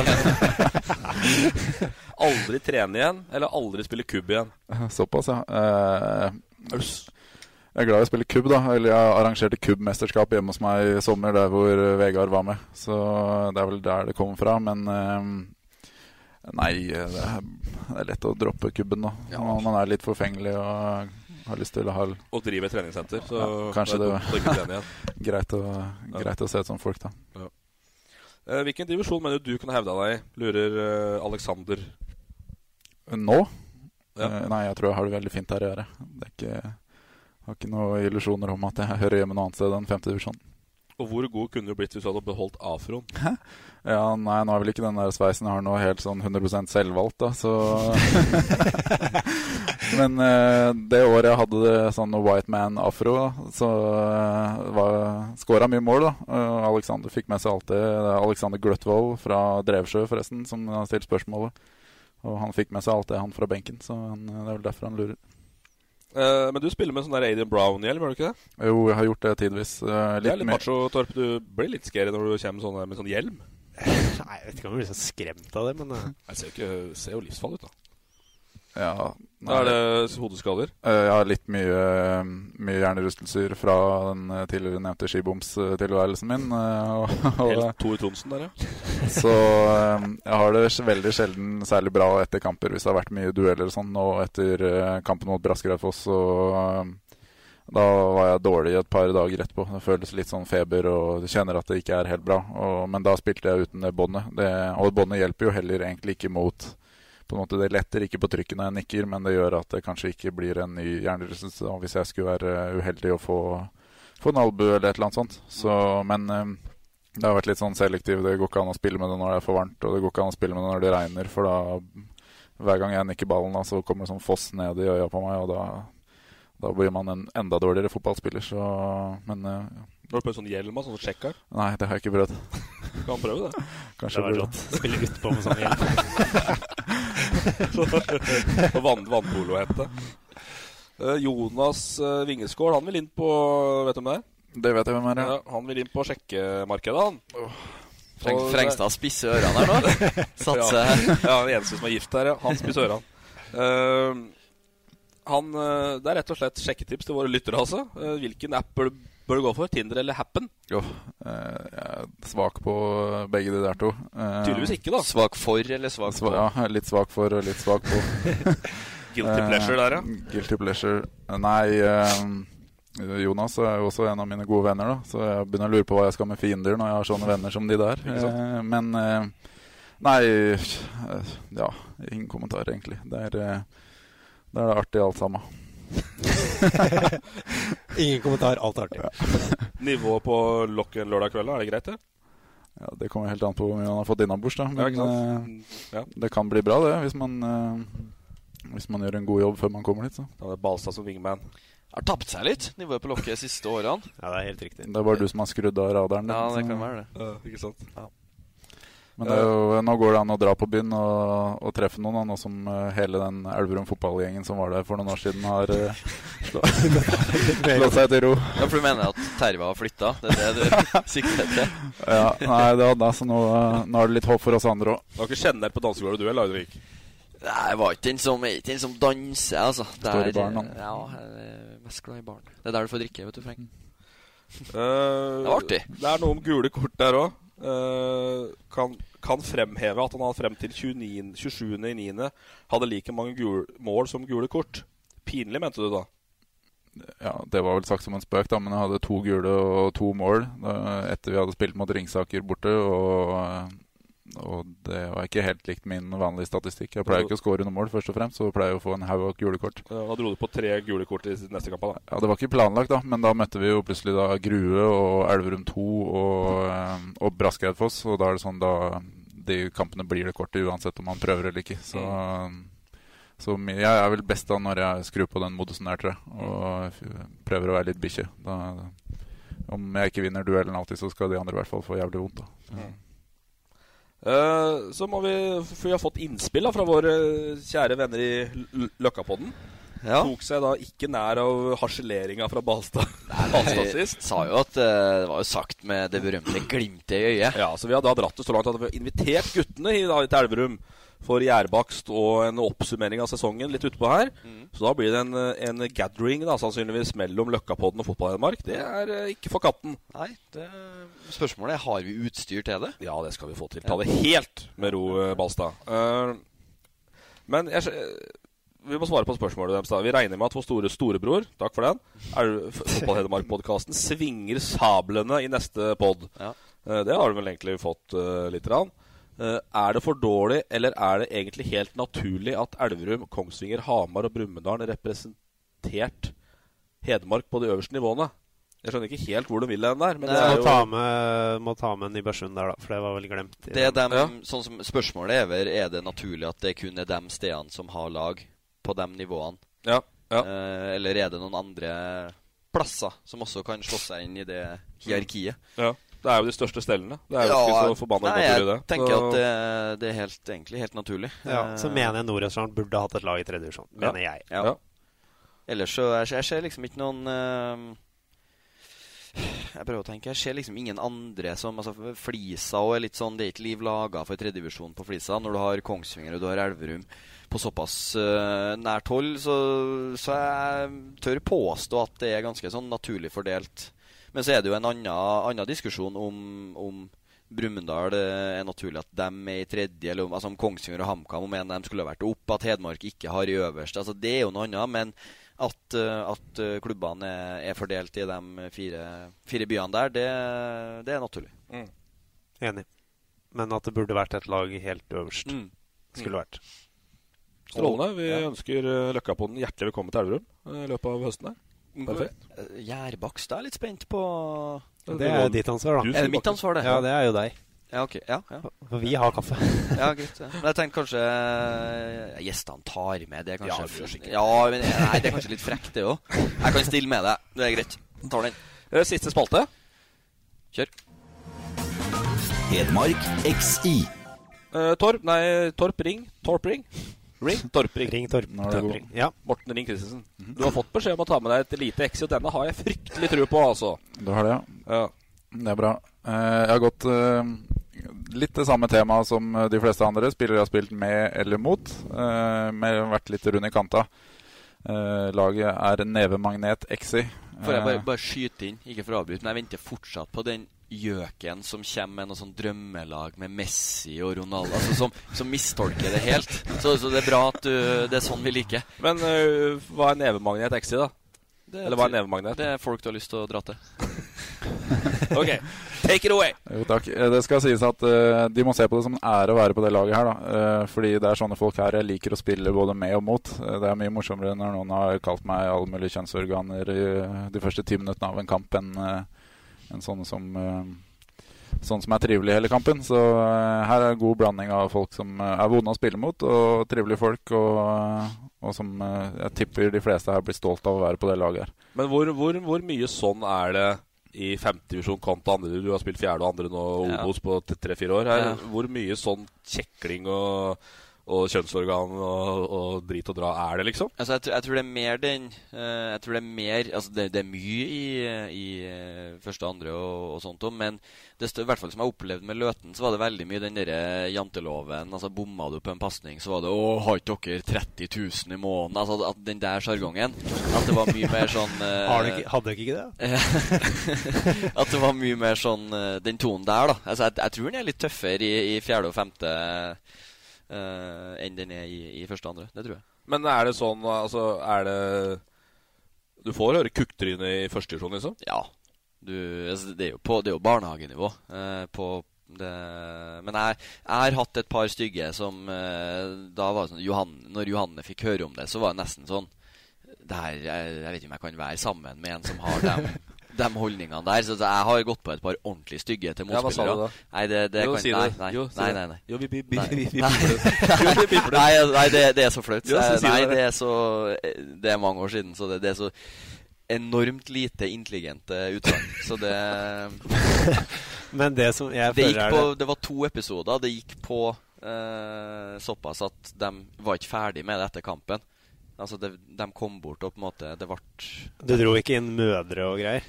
aldri trene igjen, eller aldri spille kubb igjen. Såpass, ja. Eh, s- Jeg er glad i å spille kubb, da. Eller jeg arrangerte kubbmesterskap hjemme hos meg i sommer, der hvor eh, Vegard var med. Så det er vel der det kommer fra. Men eh, nei, det er, det er lett å droppe kubben, da. Når man er litt forfengelig og har lyst til å ha Og driver treningssenter, så ja, Kanskje det er <laughs> greit, å, greit å se ut som folk, da. Ja. Eh, hvilken divisjon mener du du kunne hevda deg i? Lurer eh, Alexander. Nå? Ja. Eh, nei, jeg tror jeg har det veldig fint her å gjøre. Det er ikke, har ikke noen illusjoner om at jeg hører hjemme noe annet sted enn femte divisjon. Og hvor god kunne du blitt hvis du hadde beholdt afroen? Ja, nei, nå er vel ikke den der sveisen jeg har nå helt sånn 100% selvvalgt, da, så <laughs> Men eh, det året jeg hadde sånn white man-afro, så eh, skåra mye mål, da. Alexander fikk med seg alt det. Er Alexander Gløttvold fra Drevsjø, forresten, som har stilt spørsmålet. Og han fikk med seg alt det, han fra benken, så han, det er vel derfor han lurer. Eh, men du spiller med sånn der Adrian Brown-hjelm, gjør du ikke det? Jo, jeg har gjort det tidvis. Uh, Det er litt macho, Torp. Du blir litt scary når du kommer sånn, med sånn hjelm. <laughs> Nei, jeg vet ikke om jeg blir så skremt av det, men uh... Jeg ser jo, ikke, ser jo livsfarlig ut, da. Ja, Da er det hodeskader? Eh, har litt mye, mye hjernerystelser fra den eh, tidligere nevnte skibomstilværelsen min. eh, og- <laughs> og- Helt Tor Tronsen der, ja. <laughs> Så jeg har det veldig sjelden særlig bra etter kamper hvis det har vært mye dueller og sånn. Og etter kampen mot Braskereidfoss så da var jeg dårlig et par dager etterpå. Det føles litt sånn feber og kjenner at det ikke er helt bra. Og, men da spilte jeg uten det båndet. Og båndet hjelper jo heller egentlig ikke mot på en måte Det letter ikke på trykket når jeg nikker, men det gjør at det kanskje ikke blir en ny hjernerystelse hvis jeg skulle være uheldig å få, få en albue eller et eller annet sånt. Så, men eh, det har vært litt sånn selektiv. Det går ikke an å spille med det når det er for varmt, og det går ikke an å spille med det når det regner, for da hver gang jeg nikker ballen, da, så kommer det sånn foss ned i øya på meg, og da, da blir man en enda dårligere fotballspiller. Så, men eh, Har du prøvd sånn hjelm? Sånn sjekker? Nei, det har jeg ikke prøvd. Kan prøve det. <laughs> Kanskje Det var rått. Spille utpå med sånn hjelm. <laughs> Vann, vannpolohette. Eh, Jonas uh, Vingeskål, han vil inn på Vet du hvem det er? Det vet jeg hvem er, ja. Han vil inn på sjekkemarkedet, han. Freng- Frengstad spisser ørene her nå. <laughs> Satser. ja, ja, den eneste som er gift her, ja. Han spisser ørene. Uh, han, eh, det er rett og slett sjekketips til våre lyttere, altså. Eh, hvilken app bør, bør du gå for? Tinder eller Happen? Jo, eh, jeg er svak på begge de der to. Eh, Tydeligvis ikke, da. Svak for eller svak på? Ja, litt svak for og litt svak på. <laughs> Guilty pleasure der, ja. Eh, Guilty pleasure. Nei, eh, Jonas er jo også en av mine gode venner, da. Så jeg begynner å lure på hva jeg skal med fiender når jeg har sånne venner som de der. Eh, men eh, Nei, eh, ja. Ingen kommentar, egentlig. Det er, eh, det er artig alt sammen. <laughs> Ingen kommentar, alt er artig. <laughs> Nivået på lokket lørdag kveld, er det greit, det? Ja, Det kommer helt an på hvor mye han har fått innabords, da. Ja, Men sant? eh, Ja. det kan bli bra, det, hvis man, eh, hvis man gjør en god jobb før man kommer dit. Så. er det Balstad som wingman. Har tapt seg litt, nivået på lokket de siste årene. Ja, det er helt riktig. Det er bare du som har skrudd av radaren. Ja, det kan være det. Ja, ikke sant? Men det er jo, nå går det an å dra på byen og, og treffe noen, nå som eh, hele den Elverum fotballgjengen som var der for noen år siden, har <laughs> uh, slått seg til ro. Ja, For du mener at Terva har flytta? Det er det du <laughs> sikter til? Ja, nei, det hadde jeg, så nå, eh, nå er det litt håp for oss andre òg. Du har ikke kjenner på dansegulvet, du, eller, Audvik? Nei, jeg var ikke den som, er ikke den som danser, altså. Det Står i er- baren, han. Ja, er mest glad i baren. Det er der du får drikke, vet du, Frank. Uh, Det var artig. Det er noe om gule kort der òg. Kan, kan fremheve at han hadde frem til 29 27.9. hadde like mange gul, mål som gule kort. Pinlig, mente du da? Ja, det var vel sagt som en spøk, da, men jeg hadde to gule og to mål da, etter vi hadde spilt mot Ringsaker borte. Og, og det var ikke helt likt min vanlige statistikk. Jeg pleier ikke å skåre noen mål, først og fremst, så pleier jeg å få en haug av gule kort. Ja, Da dro du på tre gule kort i neste kamp. da Ja, Det var ikke planlagt, da, men da møtte vi jo plutselig da Grue og Elverum 2 og, eh, og Braskeidfoss. Og da er det sånn da De kampene blir det kortet uansett om man prøver eller ikke. Så, så jeg er vel best da når jeg skrur på den modusen der, tror jeg. Og prøver å være litt bikkje. Om jeg ikke vinner duellen alltid, så skal de andre i hvert fall få jævlig vondt. da så. Eh, så må vi For vi har fått innspill da fra våre kjære venner i Løkkapodden. Ja. Tok seg da ikke nær av harseleringa fra Balstad. <laughs> Balstad Vi sist. sa jo at uh, det var jo sagt med det berømte glimtet i øyet. Ja, så vi har da dratt det så langt at vi har invitert guttene i, da, til Elverum for gjærbakst og en oppsummering av sesongen litt utpå her. Mm. Så da blir det en, en gathering da, sannsynligvis mellom Løkkapodden og Fotball-Hedmark. Det er eh, ikke for katten. Nei, det, spørsmålet er har vi utstyr til det. Ja, det skal vi få til. Ta det helt med ro, eh, Balstad. Uh, men jeg, vi må svare på spørsmålet deres. da. Vi regner med at vår store storebror, takk for den, er Fotball-Hedmark-podkasten svinger sablene i neste pod. Ja. Uh, det har du vel egentlig fått uh, litt. Rann. Eh, er det for dårlig, eller er det egentlig helt naturlig at Elverum, Kongsvinger, Hamar og Brumunddal representert Hedmark på de øverste nivåene? Jeg skjønner ikke helt hvor de vil den der. Men er må jo ta med, må ta med Nybergsund der, da, for det var vel glemt. i Det er dem, ja. sånn som Spørsmålet er vel er det naturlig at det kun er de stedene som har lag på de nivåene. Ja, ja. Eh, eller er det noen andre plasser som også kan slå seg inn i det hierarkiet? Ja, Det er jo de største stellene. Det er jo ikke så forbanna naturlig, det. Jeg tenker Så- at det, det er helt, egentlig helt naturlig. Ja, så Eh, mener jeg Nord-Østerdalen burde hatt et lag i tredje divisjon. Ja. Mener jeg. Ja. Ellers så jeg, jeg ser liksom ikke noen uh, Jeg prøver å tenke. Jeg ser liksom ingen andre som altså, Flisa og er litt sånn Det er ikke liv laga for tredjedivisjon på Flisa. Når du har Kongsvinger og du har Elverum på såpass uh, nært hold, så, så jeg tør påstå at det er ganske sånn naturlig fordelt. Men så er det jo en annen, annen diskusjon om, om Brumunddal det er naturlig at de er i tredje, eller om, altså om Kongsvinger og HamKam om en av dem skulle vært opp, at Hedmark ikke har i øverste. Altså Det er jo noe annet. Men at, eh, at eh, klubbene er, er fordelt i de fire, fire byene der, det, det er naturlig. Enig. Men at det burde vært et lag helt øverst. Mm. Skulle vært. Strålende. Vi Ja. ønsker på den hjertelig velkommen til Elverum eh, i løpet av høsten. her. Perfekt. Eh, Gjærbakst, jeg er litt spent på Det er ditt ansvar, da. Er det mitt ansvar, det? Ja, det er jo deg. Ja, ok. Ja, ja. For vi har kaffe. <laughs> ja, greit. Ja. Men jeg tenkte kanskje eh, Gjestene tar med det, kanskje. Ja, det. Ja, men nei, det er kanskje litt frekt, det òg. Jeg kan stille med deg. Det er greit. Tar den. Eh, Siste spalte. Kjør. Hedmark XI. Uh, Torp, nei, Torp Ring. Torp Ring. Ring, <laughs> Torp Ring. Torp. Nå det Torp god. Ring. Ja. Morten Ring Christensen. Du har fått beskjed om å ta med deg et lite X, og denne har jeg fryktelig tro på, altså. Du har det, ja? Ja. Det er bra. Eh, Jeg har gått eh, litt det samme temaet som eh, de fleste andre. Spillere har spilt med eller mot. eh, Med vært litt rund i kanta. Eh, Laget er nevemagnet Exi. Får jeg bare, bare skyte inn, ikke for å avbryte, men jeg venter fortsatt på den gjøken som kommer med noe sånn drømmelag med Messi og Ronaldo, altså som, som mistolker det helt. Så, så det er bra at du, det er sånn vi liker. Men uh, hva er nevemagnet XI, da? Det Eller hva er nevemagnet? Det er folk du har lyst til å dra til. <laughs> ok, take it away! Jo, takk. Eh, Det skal sies at uh, de må se på det som en ære å være på det laget her. da. Uh, fordi det er sånne folk her jeg liker å spille både med og mot. Det er mye morsommere når noen har kalt meg alle mulige kjønnsorganer i de første ti minuttene av en kamp, enn eh, enn sånne som Sånn som er trivelig hele kampen. Så eh, her er en god blanding av folk som eh, er vonde å spille mot, og trivelige folk. Og, og som jeg tipper de fleste her blir stolt av å være på det laget her. Men hvor, hvor, hvor mye sånn er det i femtedivisjon kontra andre? Du har spilt fjerde og andre nå, Ja. På tre-fire år. Her. Ja. Hvor mye sånn kjekling og, og kjønnsorgan og, og drit og dra er det, liksom? Altså, jeg, tror- jeg tror det er mer den uh, Jeg tror det er mer Altså, det, det er mye i, i eh, første andre og, og sånt òg, men det stør, i hvert fall som jeg opplevde med Løten, så var det veldig mye den derre janteloven. Altså, bomma du på en pasning, så var det 'Å, har ikke dere 30 000 i måneden?' Altså, at den der sjargongen. At det var mye mer sånn <laughs> uh, hadde dere ikke det? <laughs> At det var mye mer sånn den tonen der, da. Altså, jeg, jeg tror den er litt tøffere i, i fjerde og femte eh, enn den er i, i første og andre. Det tror jeg. Men er det sånn, altså Er det Du får høre kukktryne i første divisjon, liksom? Ja. Du, altså, det, er jo på, det er jo barnehagenivå. Uh, på det, men jeg, jeg har hatt et par stygge som uh, Da var sånn Johan, Når Johanne fikk høre om det, så var det nesten sånn det her, jeg, jeg vet ikke om jeg kan være sammen med en som har dem, <laughs> de holdningene der. Så jeg har gått på et par ordentlig stygge til Ja, motspillere. da? Nei, det, det Jo, kan si nei, det. nei, Jo, nei, nei, nei. Jo, vi- vi- vi- Nei. vi- vi Nei. pipler. <laughs> Nei, nei det, det er så flaut. Sier nei, det. er så Det er mange år siden, så det, det er så enormt lite intelligente utsagn. Så det <laughs> Men det som jeg føler er på, det det var to episoder. Det gikk på eh, såpass at de var ikke ferdig med det etter kampen. Altså, det, de kom bort og på en måte Det ble Du dro ikke inn mødre og greier?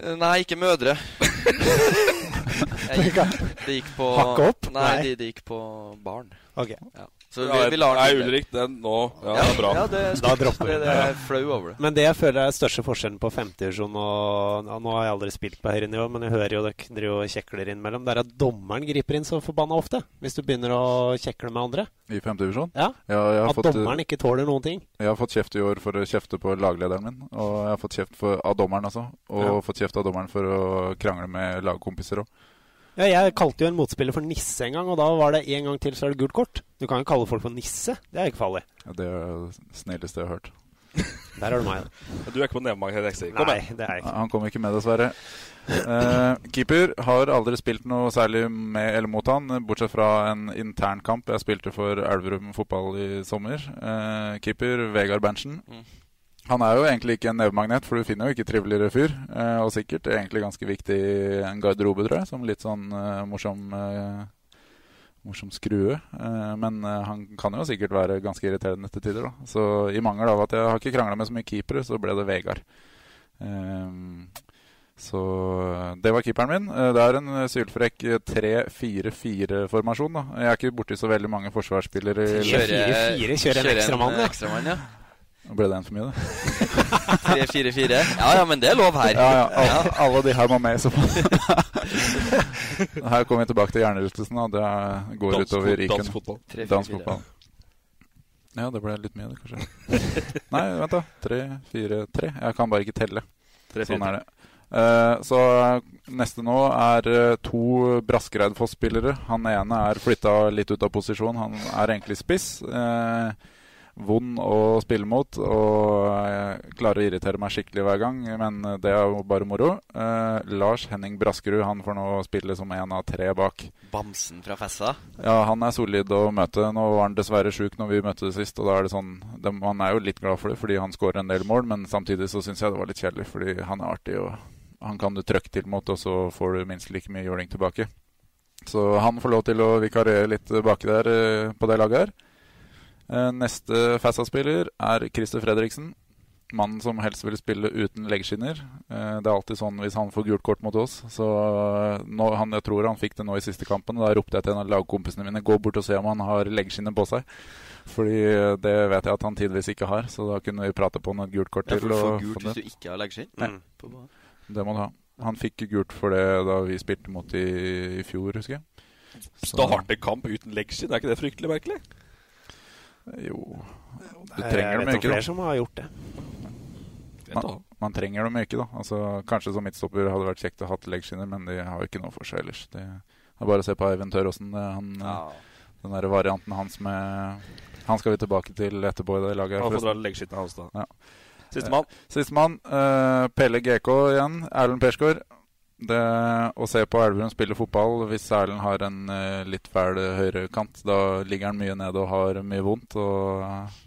Eh, Nei, ikke mødre. <laughs> Gikk, det gikk på Hakk opp? Nei, Nei. Det, de gikk på barn. Ok. Ja. Så vi, vi lar den Nei, Ulrik, den nå Ja, Ja, det er bra. ja, det- Da dropper vi det- det er flau over det. Men det jeg føler er største forskjellen på femtedivisjon og ja, Nå har jeg aldri spilt på høyere nivå, men jeg hører jo dere driver og kjekler innimellom. Det er at dommeren griper inn så forbanna ofte. Hvis du begynner å kjekle med andre. I femte Ja. Ja, jeg har At fått, dommeren ikke tåler noen ting. Jeg har fått kjeft i år for å kjefte på laglederen min. Og jeg har fått kjeft for, av dommeren, altså. Og Ja. fått kjeft av dommeren for å krangle med lagkompiser òg. Ja, jeg kalte jo en motspiller for nisse en gang, og da var det en gang til så er det gult kort. Du kan jo kalle folk for nisse. Det er ikke farlig. Ja, det er det snilleste jeg har hørt. Der har du meg. <laughs> Du er ikke på. Kom Nei, det er jeg ikke. Han kom ikke med, dessverre. Eh, keeper har aldri spilt noe særlig med eller mot han, bortsett fra en internkamp jeg spilte for Elverum fotball i sommer. Eh, keeper Vegard Berntsen. Mm. Han er jo egentlig ikke en nevemagnet, for du finner jo ikke triveligere fyr. Eh, og sikkert egentlig ganske viktig i en garderobe, tror jeg, som litt sånn eh, morsom eh, Morsom skrue. Eh, men eh, han kan jo sikkert være ganske irriterende til tider. da Så i mangel av at jeg har ikke krangla med så mye keepere, så ble det Vegard. Eh, så det var keeperen min. Det er en sylfrekk 3-4-4-formasjon. da Jeg er ikke borti så veldig mange forsvarsspillere. i- Kjøre- 4-4, kjøre en ekstramann, ja. Ble det en for mye, det? <laughs> 3-4-4. Ja, ja, men det er lov her. Ja, ja, alle, alle de her må med i så fall. her kommer vi tilbake til hjernerystelsen. og Det går Dansk utover riken. dansk fotball. Ja, det ble litt mye, det, kanskje. <laughs> Nei, vent, da. Tre, fire, tre. Jeg kan bare ikke telle. Sånn er det. Uh, så neste nå er eh, to Braskereid-Foss-spillere. Han ene er flytta litt ut av posisjon. Han er egentlig spiss. Eh, vond å spille mot og jeg klarer å irritere meg skikkelig hver gang, men det er jo bare moro. Eh, Lars Henning Braskerud han får nå spille som en av tre bak. Bamsen fra Fessa. Ja, han er solid å møte. Nå var han dessverre sjuk når vi møtte det sist, og da er det sånn det, Man er jo litt glad for det fordi han skårer en del mål, men samtidig så syns jeg det var litt kjedelig fordi han er artig, og han kan du trøkke til mot, og så får du minst like mye juling tilbake. Så han får lov til å vikariere litt baki der eh, på det laget her. Eh, Neste Fassa-spiller er Christer Fredriksen. Mannen som helst vil spille uten leggskinner. Eh, Det er alltid sånn hvis han får gult kort mot oss. Så eh, nå, han, jeg tror han fikk det nå i siste kampen. Da ropte jeg til en av lagkompisene mine gå bort og se om han har leggskinner på seg. Fordi det vet jeg at han tidvis ikke har, så da kunne vi prate på et gult kort Ja, til. for du får gult hvis du ikke har leggskinn. Mm. Det må du ha. Han fikk gult for det da vi spilte mot i, i fjor, husker jeg. Starte kamp uten leggskinn, er ikke det fryktelig merkelig? Jo Du Jeg trenger vet dem om ikke, flere som har gjort det. Man, man trenger dem ikke, da. Altså, kanskje som midtstopper hadde vært kjekt å ha leggskinner, men de har jo ikke noe for seg ellers. Det er bare å se på Eivind Tørråsen. det er Den der varianten hans med Han skal vi tilbake til etterpå i det laget. Han får dra leggskinnet hans, da. Ja. Sistemann. Eh, Sistemann. Uh, Pelle GK igjen. Erlend Persgaard. Det å se på Elverum spille fotball hvis Erlend har en eh, litt fæl høyrekant, da ligger han mye nede og har mye vondt. Og,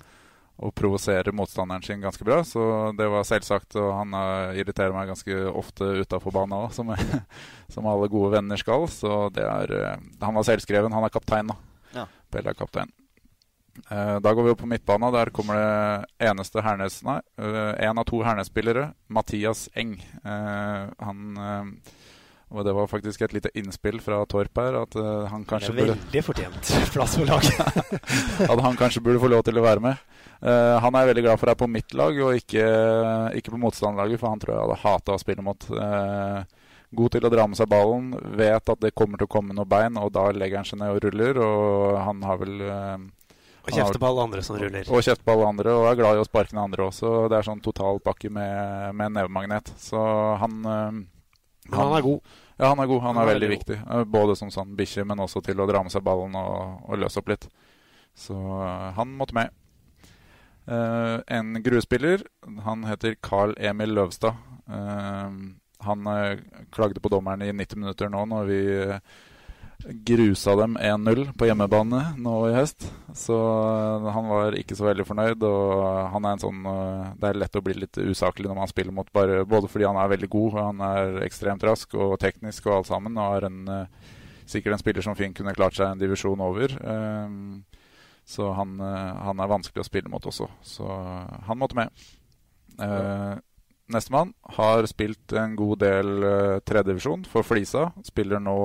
og provoserer motstanderen sin ganske bra. Så det var selvsagt, og han eh, irriterer meg ganske ofte utafor banen òg, som, <laughs> som alle gode venner skal. Så det er eh, Han var selvskreven. Han er kaptein, da. Ja. Pelle er kaptein. Eh, Da går vi opp på midtbanen. Der kommer det eneste Hernes Nei, én av to Hernes-spillere. Mathias Eng. Eh, han eh, og Det var faktisk et lite innspill fra Torp her. At eh, han kanskje burde veldig fortjent plass på laget. <laughs> At han kanskje burde få lov til å være med. Eh, han er veldig glad for å være på mitt lag og ikke, ikke på motstanderlaget, for han tror jeg hadde hata å spille mot. Eh, god til å dra med seg ballen, vet at det kommer til å komme noen bein, og da legger han seg ned og ruller. Og han har vel eh, Og kjefte på alle andre som ruller. Og kjefte på alle andre, og er glad i å sparke ned andre også. Det er sånn total pakke med, med nevemagnet. Så han eh, Men han er god. Ja, han er god. Han, Han er, er veldig veldig viktig. Eh, Både som sånn bikkje, men også til å dra med seg ballen og, og løse opp litt. Så eh, han måtte med. Uh, en gruespiller, han heter Carl Emil Løvstad. Uh, han eh, klagde på dommeren i 90 minutter nå når vi grusa dem 1-0 på hjemmebane nå i høst. Så eh, han var ikke så veldig fornøyd. Og han er en sånn eh, Det er lett å bli litt usaklig når man spiller mot bare Både fordi han er veldig god, han er ekstremt rask og teknisk og alt sammen, og er en, eh, sikkert en spiller som fint kunne klart seg en divisjon over. Eh, så han, eh, han er vanskelig å spille mot også. Så eh, han måtte med. Eh, Nestemann har spilt en god del uh, tredjedivisjon for Flisa. Spiller nå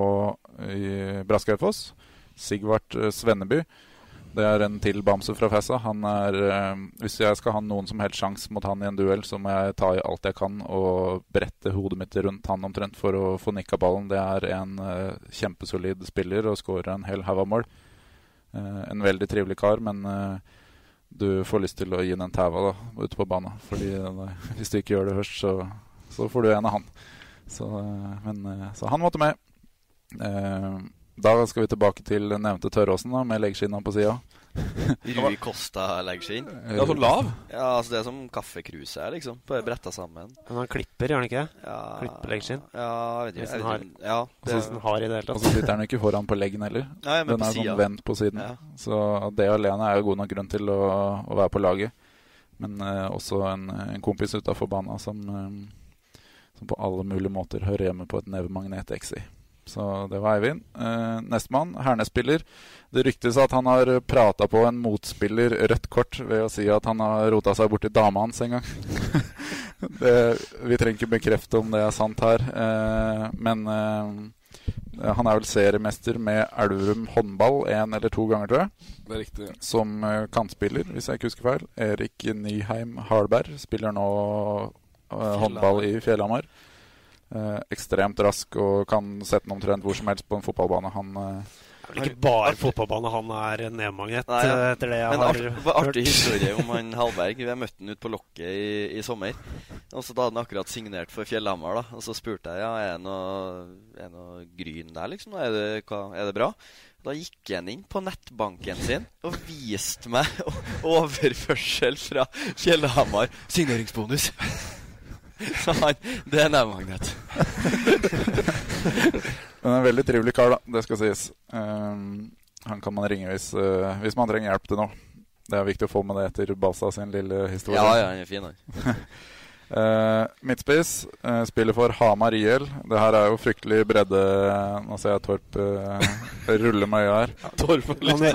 i Braskaufoss. Sigvart eh, Svenneby. Det er en til bamse fra Fessa. Han er, eh, hvis jeg skal ha noen som helst sjanse mot han i en duell, så må jeg ta i alt jeg kan og brette hodet mitt rundt han omtrent for å få nikka ballen. Det er en eh, kjempesolid spiller og skårer en hel haug av mål. Eh, en veldig trivelig kar, men eh, du får lyst til å gi den en tæva da, ute på banen. Fordi nei, hvis du ikke gjør det først, så, så får du en av han. Så, eh, men, eh, så han måtte med. Eh, da skal vi tilbake til nevnte Tørråsen med leggskinna på sida. <laughs> Rui Costa-leggskinn. Ja, så lav? Ja, altså det er som kaffekruset her, liksom. Bare bretta sammen. Men han klipper, gjør han ikke? Ja, Klipper leggskinn? Ja, jeg vet ikke. Hvis jeg vet har, ikke. Ja, det, hvis den har i det hele tatt. Og så sitter han ikke foran på leggen heller. Nei, men den på er siden. sånn vendt på siden. Ja. Så det alene er jo god nok grunn til å, å være på laget. Men uh, også en, en kompis utafor banen som, eh, som på alle mulige måter hører hjemme på et nevemagnet-XI. Så det var Eivind. Eh, Nestemann, Hernes-spiller. Det ryktes at han har prata på en motspiller rødt kort ved å si at han har rota seg borti dama hans en gang. <laughs> det, vi trenger ikke bekrefte om det er sant her, eh, men eh, han er vel seriemester med Elverum håndball én eller to ganger, tror jeg. Det er riktig. Som eh, kantspiller, hvis jeg ikke husker feil. Erik Nyheim Harberg spiller nå eh, håndball i Fjellhamar. Eh, ekstremt rask og kan sette den omtrent hvor som helst på en fotballbane. Han eh, Det er vel ikke bare fotballbane han er nedmagnet, Nei, ja. eh, etter det jeg Men har art, var artig historie om han Hallberg. Vi har møtt han ute på lokket i, i sommer. Og så Da hadde han akkurat signert for Fjellhamar. da Og så spurte jeg ja, er det noe, er noe gryn der, liksom. Er det, hva, er det bra? Da gikk han inn på nettbanken sin og viste meg <laughs> overførsel fra Fjellhamar. Signeringsbonus! <laughs> Så han Det er nevemagnet. <laughs> Men en veldig trivelig kar, da. Det skal sies. Um, han kan man ringe hvis, uh, hvis man trenger hjelp til noe. Det er viktig å få med det etter Basa sin lille historie. Ja, ja, han er fin, han. Uh, <laughs> midtspiss uh, spiller for Hamar IL. Det her er jo fryktelig bredde. Nå ser jeg Torp uh, rulle med øya her. Torp Kan du,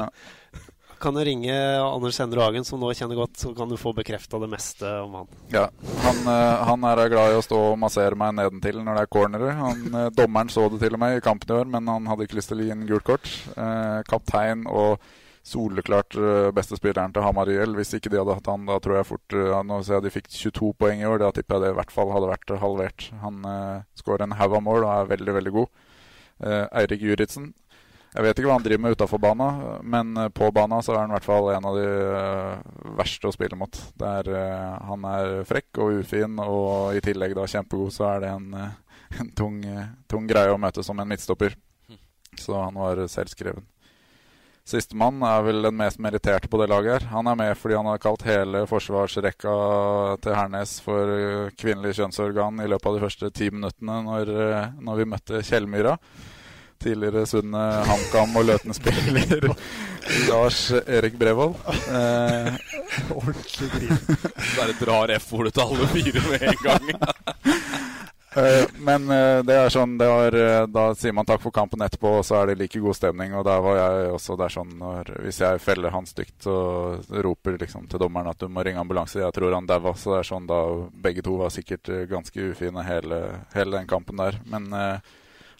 kan du ringe Anders Endre Hagen, som nå kjenner godt, så kan du få bekrefta det meste om han. Ja, han, uh, han er glad i å stå og massere meg nedentil når det er cornere. Uh, dommeren så det til og med i kampen i år, men han hadde ikke lyst til å gi en gult kort. Uh, kaptein og soleklart beste spilleren til Hamar IL. Hvis ikke de hadde hatt han, da tror jeg fort Nå ser jeg de fikk 22 poeng i år. Da tipper jeg det i hvert fall hadde vært halvert. Han skårer en haug av mål og er veldig, veldig god. Eirik Juritzen. Jeg vet ikke hva han driver med utafor bana, men uh, på bana så er han i hvert fall en av de uh, verste å spille mot. Det er, uh, han er frekk og ufin, og i tillegg da kjempegod, så er det en, <laughs> en tung, tung greie å møte som en midtstopper. Så han var selvskreven. Sistemann er vel den mest meritterte på det laget. her. Han er med fordi han har kalt hele forsvarsrekka til Hernes for kvinnelig kjønnsorgan i løpet av de første ti minuttene når, når vi møtte Kjellmyra. Tidligere Sunne HamKam og Løten-spiller <laughs> Lars Erik Brevold. Eh, Ordentlig grin. Bare drar F-ordet til alle fire med en gang. <laughs> Eh, men eh, det er sånn det var, eh, Da sier man takk for kampen etterpå, og så er det like god stemning. Og der var jeg også. Det er sånn når, Hvis jeg feller han stygt, så roper liksom til dommeren at du må ringe ambulanse. Jeg tror han daua. Så det er sånn da Begge to var sikkert ganske ufine hele, hele den kampen der. Men eh,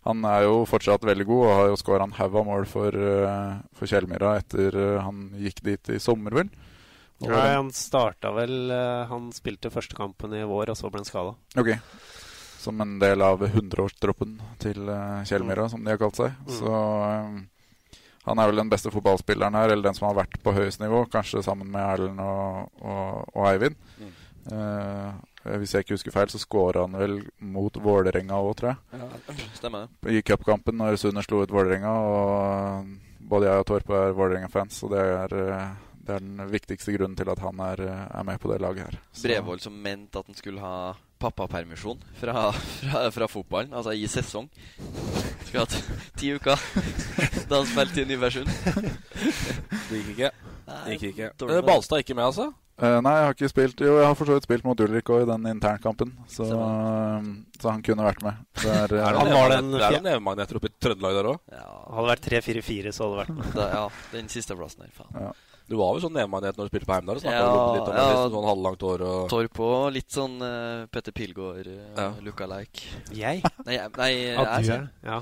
han er jo fortsatt veldig god og har jo skåra en haug av mål for, eh, for Kjellmyra etter eh, han gikk dit i sommer, vel. Og Ja, han starta vel eh, Han spilte første kampen i vår, og så ble han skada. Ok. Som en del av 100-årstroppen til uh, Kjellmyra, som de har kalt seg. Mm. Så han er vel den beste fotballspilleren her, eller den som har vært på høyest nivå. Kanskje sammen med Erlend og, og, og Eivind. Mm. Eh, hvis jeg ikke husker feil, så skåra han vel mot Vålerenga òg, tror jeg. Ja, stemmer det. I cupkampen når Sunner slo ut Vålerenga. Og både jeg og Torp er Vålerenga-fans, og det er, eh, det er den viktigste grunnen til at han er, eh, er med på det laget her. Så- Brevold som mente at han skulle ha pappapermisjon fra, fra, fra fotballen, altså i sesong. Skulle hatt ti uker da han spilte i Nybergsund. Det gikk ikke. Det gikk ikke. dårlig er Balstad ikke med, altså? Eh, nei, jeg har ikke spilt Jo, jeg har for så vidt spilt mot Ulrik òg i den internkampen, så, eh, så han kunne vært med. Der, <laughs> er, eh, Er det Han var den nevemagnet- det er noen nevemagneter oppe i Trøndelag der òg? Hadde vært 3-4-4, så hadde det vært med. <laughs> Da, ja, den siste plassen der, faen. Ja. Du var vel sånn nevemagnet når du spilte på Heimdal? Ja, litt om ja. liksom, sånn halvlangt hår og Torp og litt sånn uh, Petter Pilgaard, uh, Ja. lookalike. Jeg? <laughs> Nei, jeg- nei jeg er? Ja.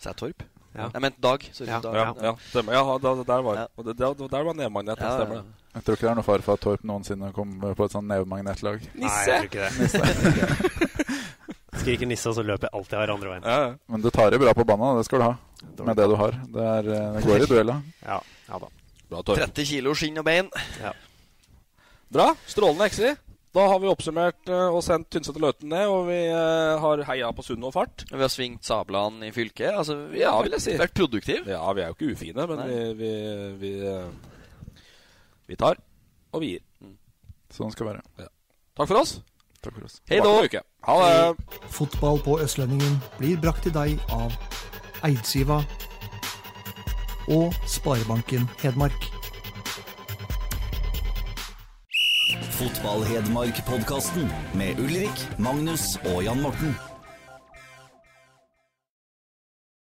Så jeg Torp? Ja. Jeg mente Dag. Sorry. Ja. Dag. Ja, ja, stemmer. Ja, da, der var, og der, der var nevemagnet. Ja, ja, Stemmer ja. det. Jeg tror ikke det er noe fare for at Torp noensinne kommer på et sånn nevemagnetlag. Nei, jeg tror ikke det. <laughs> Skriker nisse, og så løper jeg alltid her andre veien. Ja. Men du tar det bra på banen, det skal du ha. Med det du har. Det, er, eh, det går i duella. Ja, ja da. Bra, Torp. 30 kilo skinn og bein. Ja. Bra. Strålende ekser. Da har vi oppsummert eh, og sendt Tynset og Løten ned, og vi eh, har heia på Sunn og fart. Vi har svingt sablene i fylket. Altså, vi Ja, vil jeg si. vært produktive. Ja, vi er jo ikke ufine, men Nei. vi, vi, vi, vi tar, og vi gir. Sånn skal det være. Takk for oss. Takk for oss. Hei da. Ha det. Fotball på Østlendingen blir brakt til deg av Eidsiva og Sparebanken Hedmark. Fotball-Hedmark-podkasten med Ulrik, Magnus og Jan Morten.